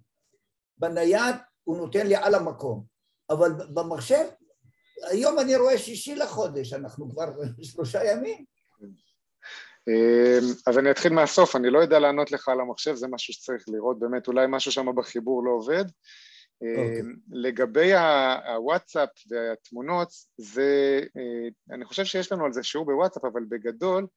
בנייד הוא נותן לי על המקום, אבל במחשב, היום אני רואה שישי לחודש, אנחנו כבר שלושה ימים. אמ, אז אני אתחיל מהסוף, אני לא יודע לענות לך על המחשב, זה משהו שצריך לראות באמת, אולי משהו שם בחיבור לא עובד. Okay. אוקיי. אמ, לגבי הוואטסאפ והתמונות, זה, אה, אני חושב שיש לנו על זה שיעור בוואטסאפ, אבל בגדול,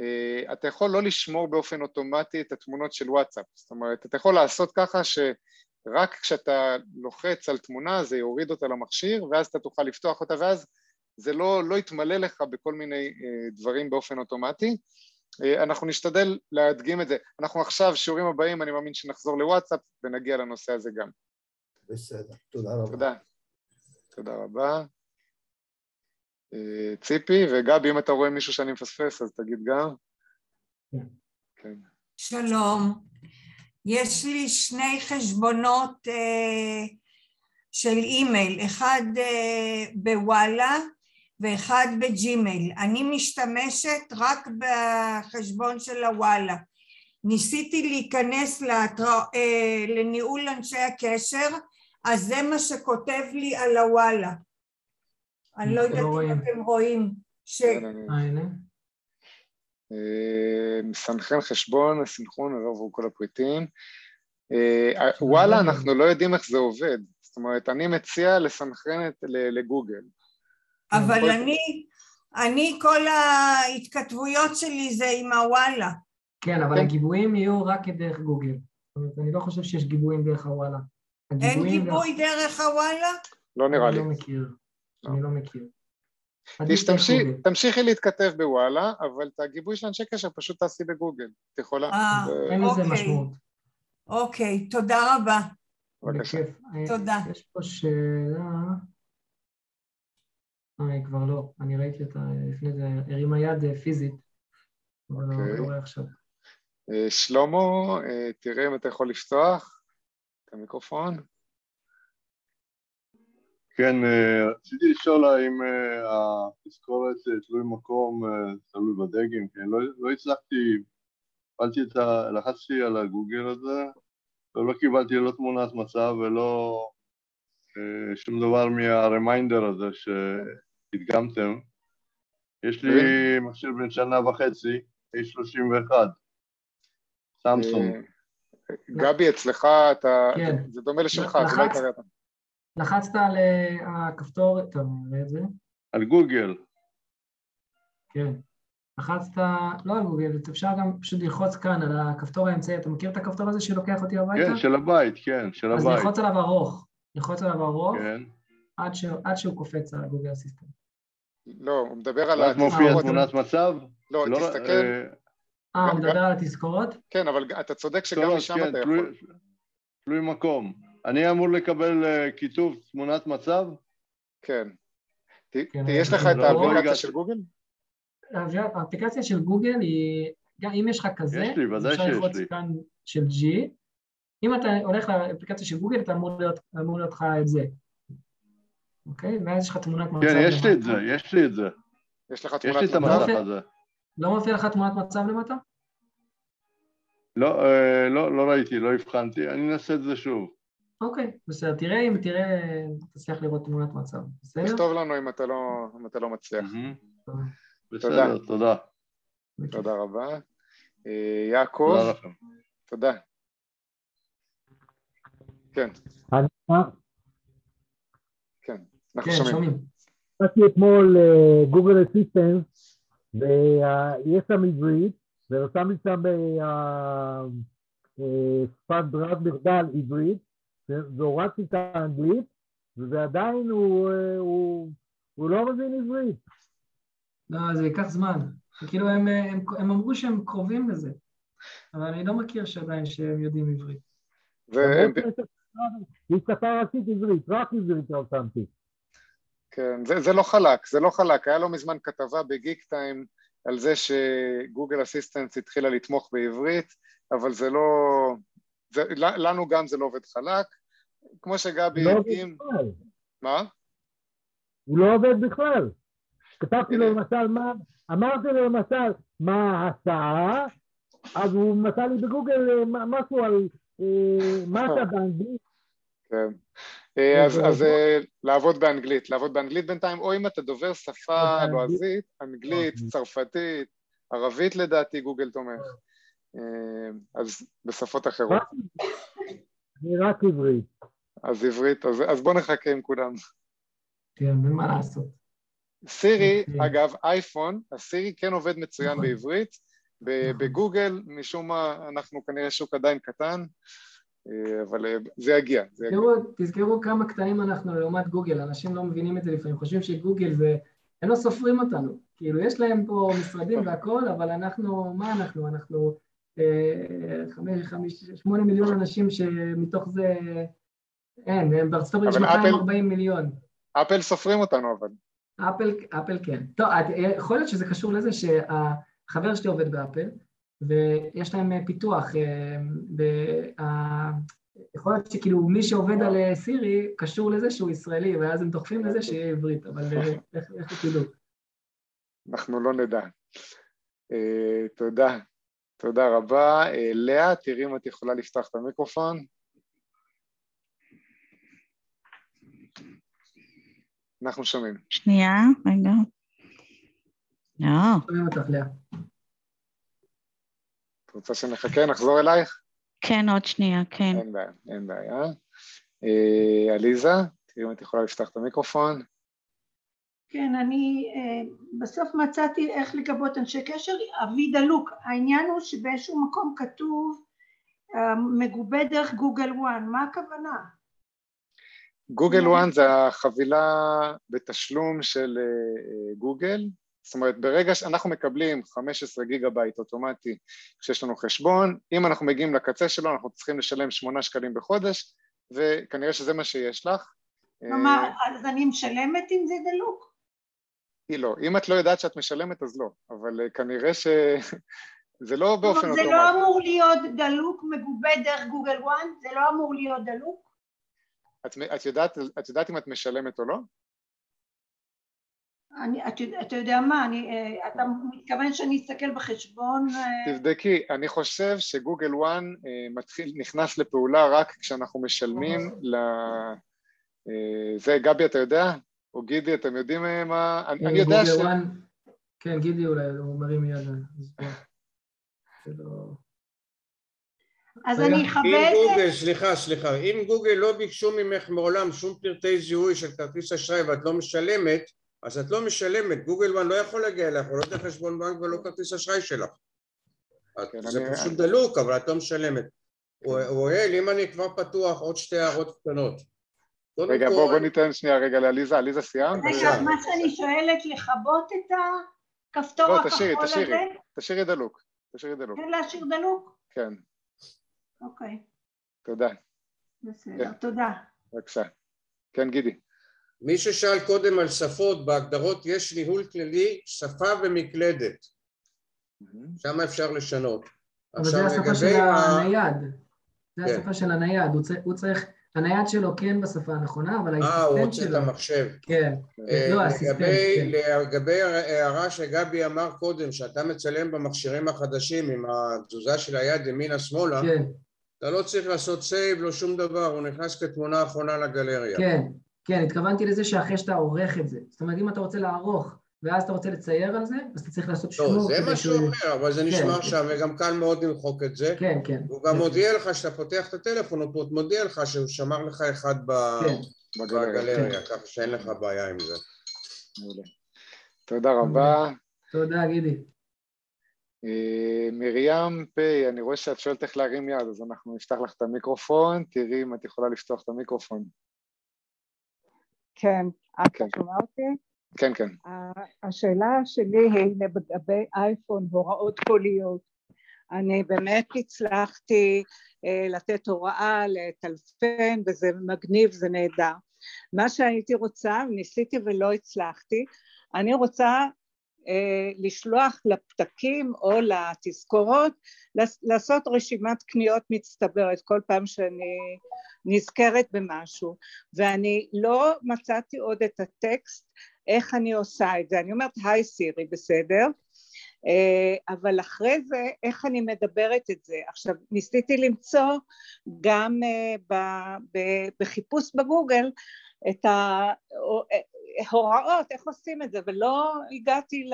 אה, אתה יכול לא לשמור באופן אוטומטי את התמונות של וואטסאפ, זאת אומרת, אתה יכול לעשות ככה שרק כשאתה לוחץ על תמונה זה יוריד אותה למכשיר ואז אתה תוכל לפתוח אותה ואז זה לא, לא יתמלא לך בכל מיני אה, דברים באופן אוטומטי. אה, אנחנו נשתדל להדגים את זה. אנחנו עכשיו, שיעורים הבאים, אני מאמין שנחזור לוואטסאפ ונגיע לנושא הזה גם. בסדר, תודה רבה. תודה. תודה רבה. ציפי, וגבי, אם אתה רואה מישהו שאני מפספס, אז תגיד גם. כן. שלום. יש לי שני חשבונות אה, של אימייל, אחד אה, בוואלה ואחד בג'ימייל. אני משתמשת רק בחשבון של הוואלה. ניסיתי להיכנס להתרא, אה, לניהול אנשי הקשר, אז זה מה שכותב לי על הוואלה. אני לא יודעת אם אתם רואים ש... מסנכרן חשבון, הסנכרון, עבור כל הפריטים. אה, וואלה, אנחנו לא יודעים איך זה עובד. זאת אומרת, אני מציע לסנכרן לגוגל. אבל אני, אני, כל ההתכתבויות שלי זה עם הוואלה. כן, אבל כן. הגיבויים יהיו רק דרך גוגל. זאת אומרת, אני לא חושב שיש גיבויים דרך הוואלה. אין גיבוי דרך הוואלה? לא נראה לי. אני לא מכיר. אני לא מכיר. תשתמשי, תמשיכי להתכתב בוואלה, אבל את הגיבוי של אנשי קשר פשוט תעשי בגוגל. את יכולה. אה, אין לזה אוקיי. משמעות. אוקיי, תודה רבה. בבקשה. תודה. יש פה שאלה... אה, היא כבר לא. אני ראיתי אותה לפני זה, הרימה יד אה, פיזית. אבל לא אוקיי. רואה עכשיו. אה, שלמה, אה, תראה אם אתה יכול לפתוח את המיקרופון. כן, אה, רציתי לשאול האם התזכורת תלוי מקום תלוי בדגם, כן, לא, לא הצלחתי, קיבלתי את ה... לחצתי על הגוגל הזה ולא קיבלתי לא תמונת מצב ולא שום דבר מהרמיינדר הזה שהדגמתם. יש לי מכשיר בן שנה וחצי, A31, סמסונג. גבי, אצלך אתה... כן. זה דומה לשלך, זה לא יקרה אתה. לחצת על הכפתור, טוב, נראה את זה. על גוגל. כן. לחצת, לא על גוגל, אפשר גם פשוט ללחוץ כאן על הכפתור האמצעי, אתה מכיר את הכפתור הזה שלוקח אותי הביתה? כן, של הבית, כן, של הבית. אז ללחוץ עליו ארוך, ללחוץ עליו ארוך, כן. עד, ש... עד שהוא קופץ על גוגל אסיסטנט. לא, הוא מדבר על... אז מופיע תמונת מצב? לא, לא תסתכל. אה, הוא מדבר על התזכורות? כן, אבל אתה צודק שגם משם כן, אתה יכול. תלוי מקום. אני אמור לקבל uh, כיתוב תמונת מצב? כן. כן יש לך את לא האפליקציה של גוגל? האפליקציה של גוגל היא, גם אם יש לך כזה, יש לי, ודאי שיש לי. כאן של G, אם אתה הולך לאפליקציה של גוגל, אתה אמור להיות לך את זה. אוקיי? ואז יש לך תמונת מצב. כן, יש לי את זה, יש לי את זה. יש לך תמונת מצב. יש לי את המסך הזה. לא מופיע לך תמונת מצב למטה? לא, אה, לא, לא ראיתי, לא הבחנתי, אני אנסה את זה שוב. אוקיי, בסדר, תראה אם תראה, תצליח לראות תמונת מצב, בסדר? תכתוב לנו אם אתה לא, אם אתה לא מצליח. בסדר, תודה. תודה רבה. אה, יעקב, תודה. כן. כן, אנחנו כן, שומעים. עשיתי אתמול גוגל אסיסטנס, ויש שם עברית, ורשם לי שם שפת ברירת מחדל עברית, והורדתי את האנגלית, ועדיין הוא, הוא, הוא לא מבין עברית. לא, זה ייקח זמן. כאילו הם, הם, הם אמרו שהם קרובים לזה, אבל אני לא מכיר שעדיין שהם יודעים עברית. והם... היא שפה ראשית עברית, רק עברית רשמתי. כן, זה, זה לא חלק, זה לא חלק. היה לא מזמן כתבה בגיק טיים על זה שגוגל אסיסטנס התחילה לתמוך בעברית, אבל זה לא... זה, לנו גם זה לא עובד חלק. כמו שגבי לא הדגים... מה? הוא לא עובד בכלל. כתבתי לו למשל מה... אמרתי לו למשל מה ההצעה, אז הוא מצא לי בגוגל אה, משהו על אה, מה אתה באנגלית. כן. אה, אז, אז לעבוד באנגלית, לעבוד באנגלית בינתיים, או אם אתה דובר שפה לועזית, אנגלית, צרפתית, ערבית לדעתי גוגל תומך, אז בשפות אחרות. אני רק עברית. אז עברית, אז, אז בוא נחכה עם כולם. כן, אין מה לעשות. סירי, אוקיי. אגב, אייפון, הסירי כן עובד מצוין נכון. בעברית, נכון. בגוגל, משום מה, אנחנו כנראה שוק עדיין קטן, אה, אבל אה, זה יגיע, זה יגיע. תזכרו כמה קטנים אנחנו לעומת גוגל, אנשים לא מבינים את זה לפעמים, חושבים שגוגל זה, הם לא סופרים אותנו, כאילו יש להם פה משרדים והכל, אבל אנחנו, מה אנחנו? אנחנו אה, חמש, חמש, שמונה מיליון אנשים שמתוך זה, אין, בארצות הברית יש 240 מיליון. אפל סופרים אותנו אבל. אפל, אפל כן. טוב, יכול להיות שזה קשור לזה שהחבר שלי עובד באפל, ויש להם אה, פיתוח, אה, יכול להיות שכאילו מי שעובד על אה, סירי קשור לזה שהוא ישראלי, ואז הם דוחפים לזה שיהיה עברית, אבל איך תדעו? אנחנו לא נדע. תודה. תודה רבה. לאה, תראי אם את יכולה לפתוח את המיקרופון. אנחנו שומעים. שנייה, רגע. לא. שומעים אותך, לאה. רוצה שנחכה, נחזור אלייך? כן, עוד שנייה, כן. אין בעיה, אין בעיה. אה, עליזה, תראי אם את יכולה לפתח את המיקרופון. כן, אני אה, בסוף מצאתי איך לגבות אנשי קשר, אבי דלוק. העניין הוא שבאיזשהו מקום כתוב אה, מגובה דרך Google One, מה הכוונה? גוגל וואן זה החבילה בתשלום של אה, גוגל, זאת אומרת ברגע שאנחנו מקבלים 15 גיגה בייט אוטומטי כשיש לנו חשבון, אם אנחנו מגיעים לקצה שלו אנחנו צריכים לשלם 8 שקלים בחודש וכנראה שזה מה שיש לך. כלומר, אה, אז אני משלמת אם זה דלוק? היא לא, אם את לא יודעת שאת משלמת אז לא, אבל אה, כנראה ש... זה לא באופן אוטומטי. זה לא אמור להיות דלוק מגובה דרך Google One? זה לא אמור להיות דלוק? את, את, יודעת, את יודעת אם את משלמת או לא? אני, את, אתה יודע מה, אני, אה, אתה מתכוון שאני אסתכל בחשבון? אה? תבדקי, אני חושב ש Google One אה, מתחיל, נכנס לפעולה רק כשאנחנו משלמים ל... זה גבי אתה יודע? או גידי אתם יודעים מה? אני, אני יודע ש... כן, גידי אולי, הוא מרים יד. אז אני אכבד... אם גוגל, סליחה, סליחה, אם גוגל לא ביקשו ממך מעולם שום פרטי זיהוי של כרטיס אשראי ואת לא משלמת, אז את לא משלמת, גוגל וואן לא יכול להגיע אליך, הוא לא יודע חשבון בנק ולא כרטיס אשראי שלך. כן, זה אני... פשוט דלוק, אבל את לא משלמת. אוהל, אם אני כבר פתוח, עוד שתי הערות קטנות. רגע, בוא, בוא ניתן שנייה רגע לעליזה, עליזה סיימת? רגע, מה שאני שואלת, לכבות את הכפתור הכחול הזה? לא, תשאירי, תשאירי, תשאירי דלוק. תשאירי דלוק. כן, להשאיר דלוק? כן. אוקיי. תודה. בסדר, כן. תודה. בבקשה. כן, גידי. מי ששאל קודם על שפות, בהגדרות יש ניהול כללי, שפה ומקלדת. שם אפשר לשנות. אבל זה השפה של הנייד. זה כן. השפה של הנייד. הוא צריך... הנייד שלו כן בשפה הנכונה, אבל ה assistant שלו... אה, הוא רוצה את המחשב. כן, אה, לא, ה assistant, כן. לגבי ההערה שגבי אמר קודם, שאתה מצלם במכשירים החדשים עם התזוזה של היד ימינה-שמאלה, כן. אתה לא צריך לעשות save, לא שום דבר, הוא נכנס כתמונה אחרונה לגלריה. כן, כן, התכוונתי לזה שאחרי שאתה עורך את זה. זאת אומרת, אם אתה רוצה לערוך ואז אתה רוצה לצייר על זה, אז אתה צריך לעשות שימור. לא, זה מה שהוא אומר, אבל זה נשמע כן, עכשיו, כן. וגם קל מאוד למחוק את זה. כן, כן. הוא גם כן. מודיע לך שאתה פותח את הטלפון, הוא מודיע לך שהוא שמר לך אחד כן. בגלריה, כן. ככה שאין לך בעיה עם זה. מעולה. תודה רבה. תודה, גידי. אה, מרים פיי, אני רואה שאת שואלת איך להרים יד, אז אנחנו נפתח לך את המיקרופון, תראי אם את יכולה לפתוח את המיקרופון. כן, את כן. שומע אותי? כן, כן. השאלה שלי היא לגבי אייפון, הוראות קוליות. אני באמת הצלחתי אה, לתת הוראה, לטלפן, וזה מגניב, זה נהדר. מה שהייתי רוצה, ניסיתי ולא הצלחתי, אני רוצה אה, לשלוח לפתקים או לתזכורות, לעשות רשימת קניות מצטברת כל פעם שאני נזכרת במשהו, ואני לא מצאתי עוד את הטקסט איך אני עושה את זה, אני אומרת היי סירי בסדר, אה, אבל אחרי זה איך אני מדברת את זה. עכשיו ניסיתי למצוא גם אה, בחיפוש בגוגל את ההוראות איך עושים את זה ולא הגעתי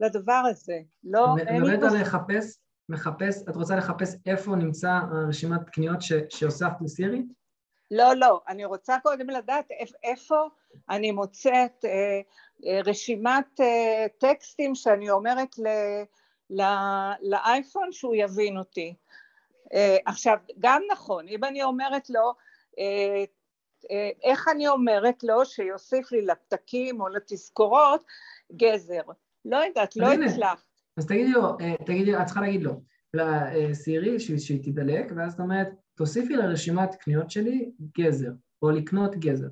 לדבר הזה, לא. מדברת על לחפש, מחפש, את רוצה לחפש איפה נמצא רשימת קניות שהוספת לסירי? לא, לא, אני רוצה קודם לדעת איפה אני מוצאת אה, אה, רשימת אה, טקסטים שאני אומרת ל, ל, לאייפון שהוא יבין אותי. עכשיו, גם נכון, אם אני אומרת לו, איך אני אומרת לו שיוסיף לי לפתקים או לתזכורות גזר? לא יודעת, לא הצלחת. אז תגידי לו, תגידי, את צריכה להגיד לו, לסירי שהיא תדלק, ואז את אומרת, תוסיפי לרשימת קניות שלי גזר, או לקנות גזר.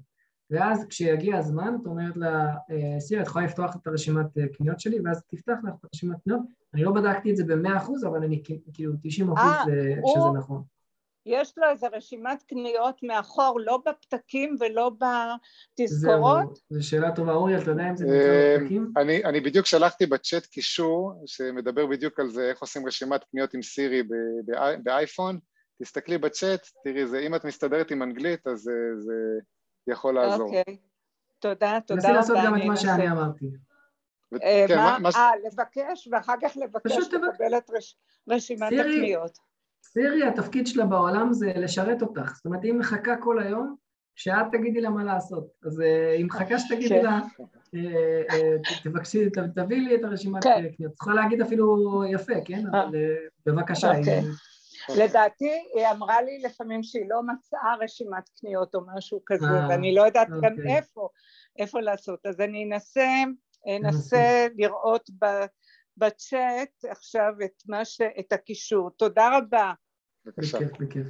ואז כשיגיע הזמן, את אומרת לה, אה, סירה, את יכולה לפתוח את הרשימת אה, קניות שלי, ואז תפתח לך את הרשימת קניות. אני לא בדקתי את זה במאה אחוז, אבל אני כאילו 90 אחוז 아, אה, שזה הוא... נכון. יש לו איזה רשימת קניות מאחור, לא בפתקים ולא בתזכורות? זו שאלה טובה, אורי, אתה יודע אם זה נמצא בפתקים? אני, אני בדיוק שלחתי בצ'אט קישור שמדבר בדיוק על זה, איך עושים רשימת קניות עם סירי באייפון. תסתכלי בצ'אט, תראי, זה, אם את מסתדרת עם אנגלית, אז זה, זה יכול לעזור. אוקיי, תודה, תודה רבה. נסי לעשות גם את מה שאני אמרתי. אה, כן, מה? אה, לבקש, ואחר כך לבקש לקבל את רשימת הקניות. סירי, התפקיד שלה בעולם זה לשרת אותך. זאת אומרת, היא מחכה כל היום, שאת תגידי לה מה לעשות. אז אה, היא מחכה שתגידי כן. לה, תבקשי, תביאי לי את הרשימת כן. קניות. את יכולה להגיד אפילו יפה, כן? אבל בבקשה. אוקיי. לדעתי היא אמרה לי לפעמים שהיא לא מצאה רשימת קניות או משהו כזה אה, ואני לא יודעת גם אוקיי. איפה, איפה לעשות אז אני אנסה, אנסה לראות בצ'אט עכשיו את, ש... את הקישור. תודה רבה. בבקשה. בכיף, בכיף.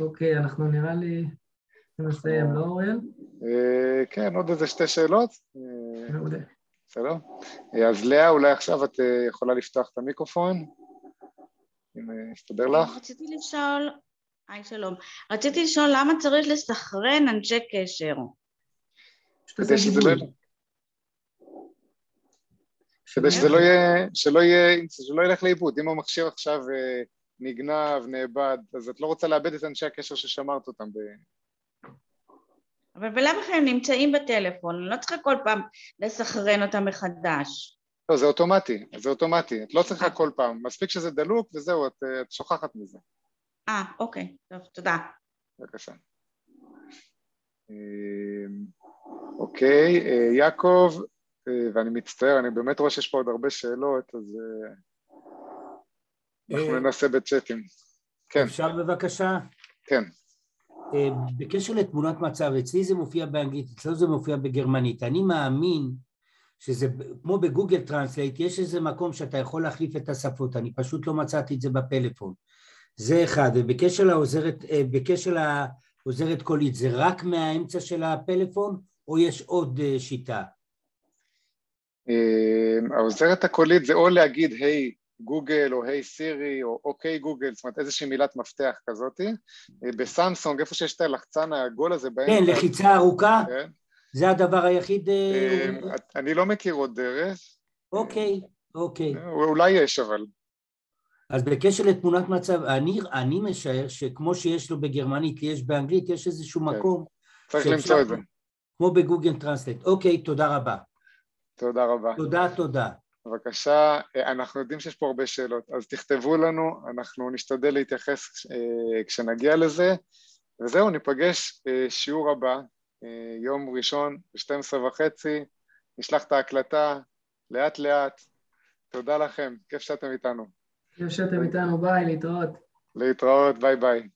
אוקיי, אנחנו נראה לי נסיים, לא אוריאל? אה, כן, עוד איזה שתי שאלות. מעולה. בסדר? אה, אז לאה, אולי עכשיו את יכולה לפתוח את המיקרופון? אם יסתדר אה, לך. רציתי לשאול, היי שלום, רציתי לשאול למה צריך לסחרן אנשי קשר? כדי שזה לא... כדי שזה לא יהיה, שלא יהיה, שלא ילך לאיבוד, אם המכשיר עכשיו אה, נגנב, נאבד, אז את לא רוצה לאבד את אנשי הקשר ששמרת אותם ב... אבל בלאו הכי הם נמצאים בטלפון, אני לא צריכה כל פעם לסחרן אותם מחדש. לא, זה אוטומטי, זה אוטומטי, את לא צריכה כל פעם, מספיק שזה דלוק וזהו, את, את שוכחת מזה. אה, אוקיי, טוב, תודה. בבקשה. אוקיי, אה, יעקב, אה, ואני מצטער, אני באמת רואה שיש פה עוד הרבה שאלות, אז אה, אנחנו ננסה בצ'אטים. כן. אפשר בבקשה? כן. בקשר לתמונת מצב, אצלי זה מופיע באנגלית, אצלו זה מופיע בגרמנית. אני מאמין שזה כמו ב Google Translate, יש איזה מקום שאתה יכול להחליף את השפות, אני פשוט לא מצאתי את זה בפלאפון. זה אחד, ובקשר לעוזרת, אה, בקשר לעוזרת קולית, זה רק מהאמצע של הפלאפון, או יש עוד אה, שיטה? אה, העוזרת הקולית זה או להגיד היי גוגל או היי סירי או אוקיי גוגל, זאת אומרת איזושהי מילת מפתח כזאתי. בסמסונג, איפה שיש את הלחצן העגול הזה באמצע. כן, לחיצה ארוכה. כן. זה הדבר היחיד? אה, אמ, אני לא מכיר עוד דרך. אוקיי, אוקיי. אולי יש אבל. אז בקשר לתמונת מצב, אני, אני משער שכמו שיש לו בגרמנית, יש באנגלית, יש איזשהו כן. מקום. צריך למצוא את זה. כמו בגוגל טרנסלט. אוקיי, תודה רבה. תודה רבה. תודה, תודה. בבקשה, אנחנו יודעים שיש פה הרבה שאלות, אז תכתבו לנו, אנחנו נשתדל להתייחס אה, כשנגיע לזה, וזהו, ניפגש שיעור הבא, אה, יום ראשון ב-12 וחצי, נשלח את ההקלטה לאט לאט. תודה לכם, כיף שאתם איתנו. כיף שאתם איתנו, ביי, להתראות. להתראות, ביי ביי.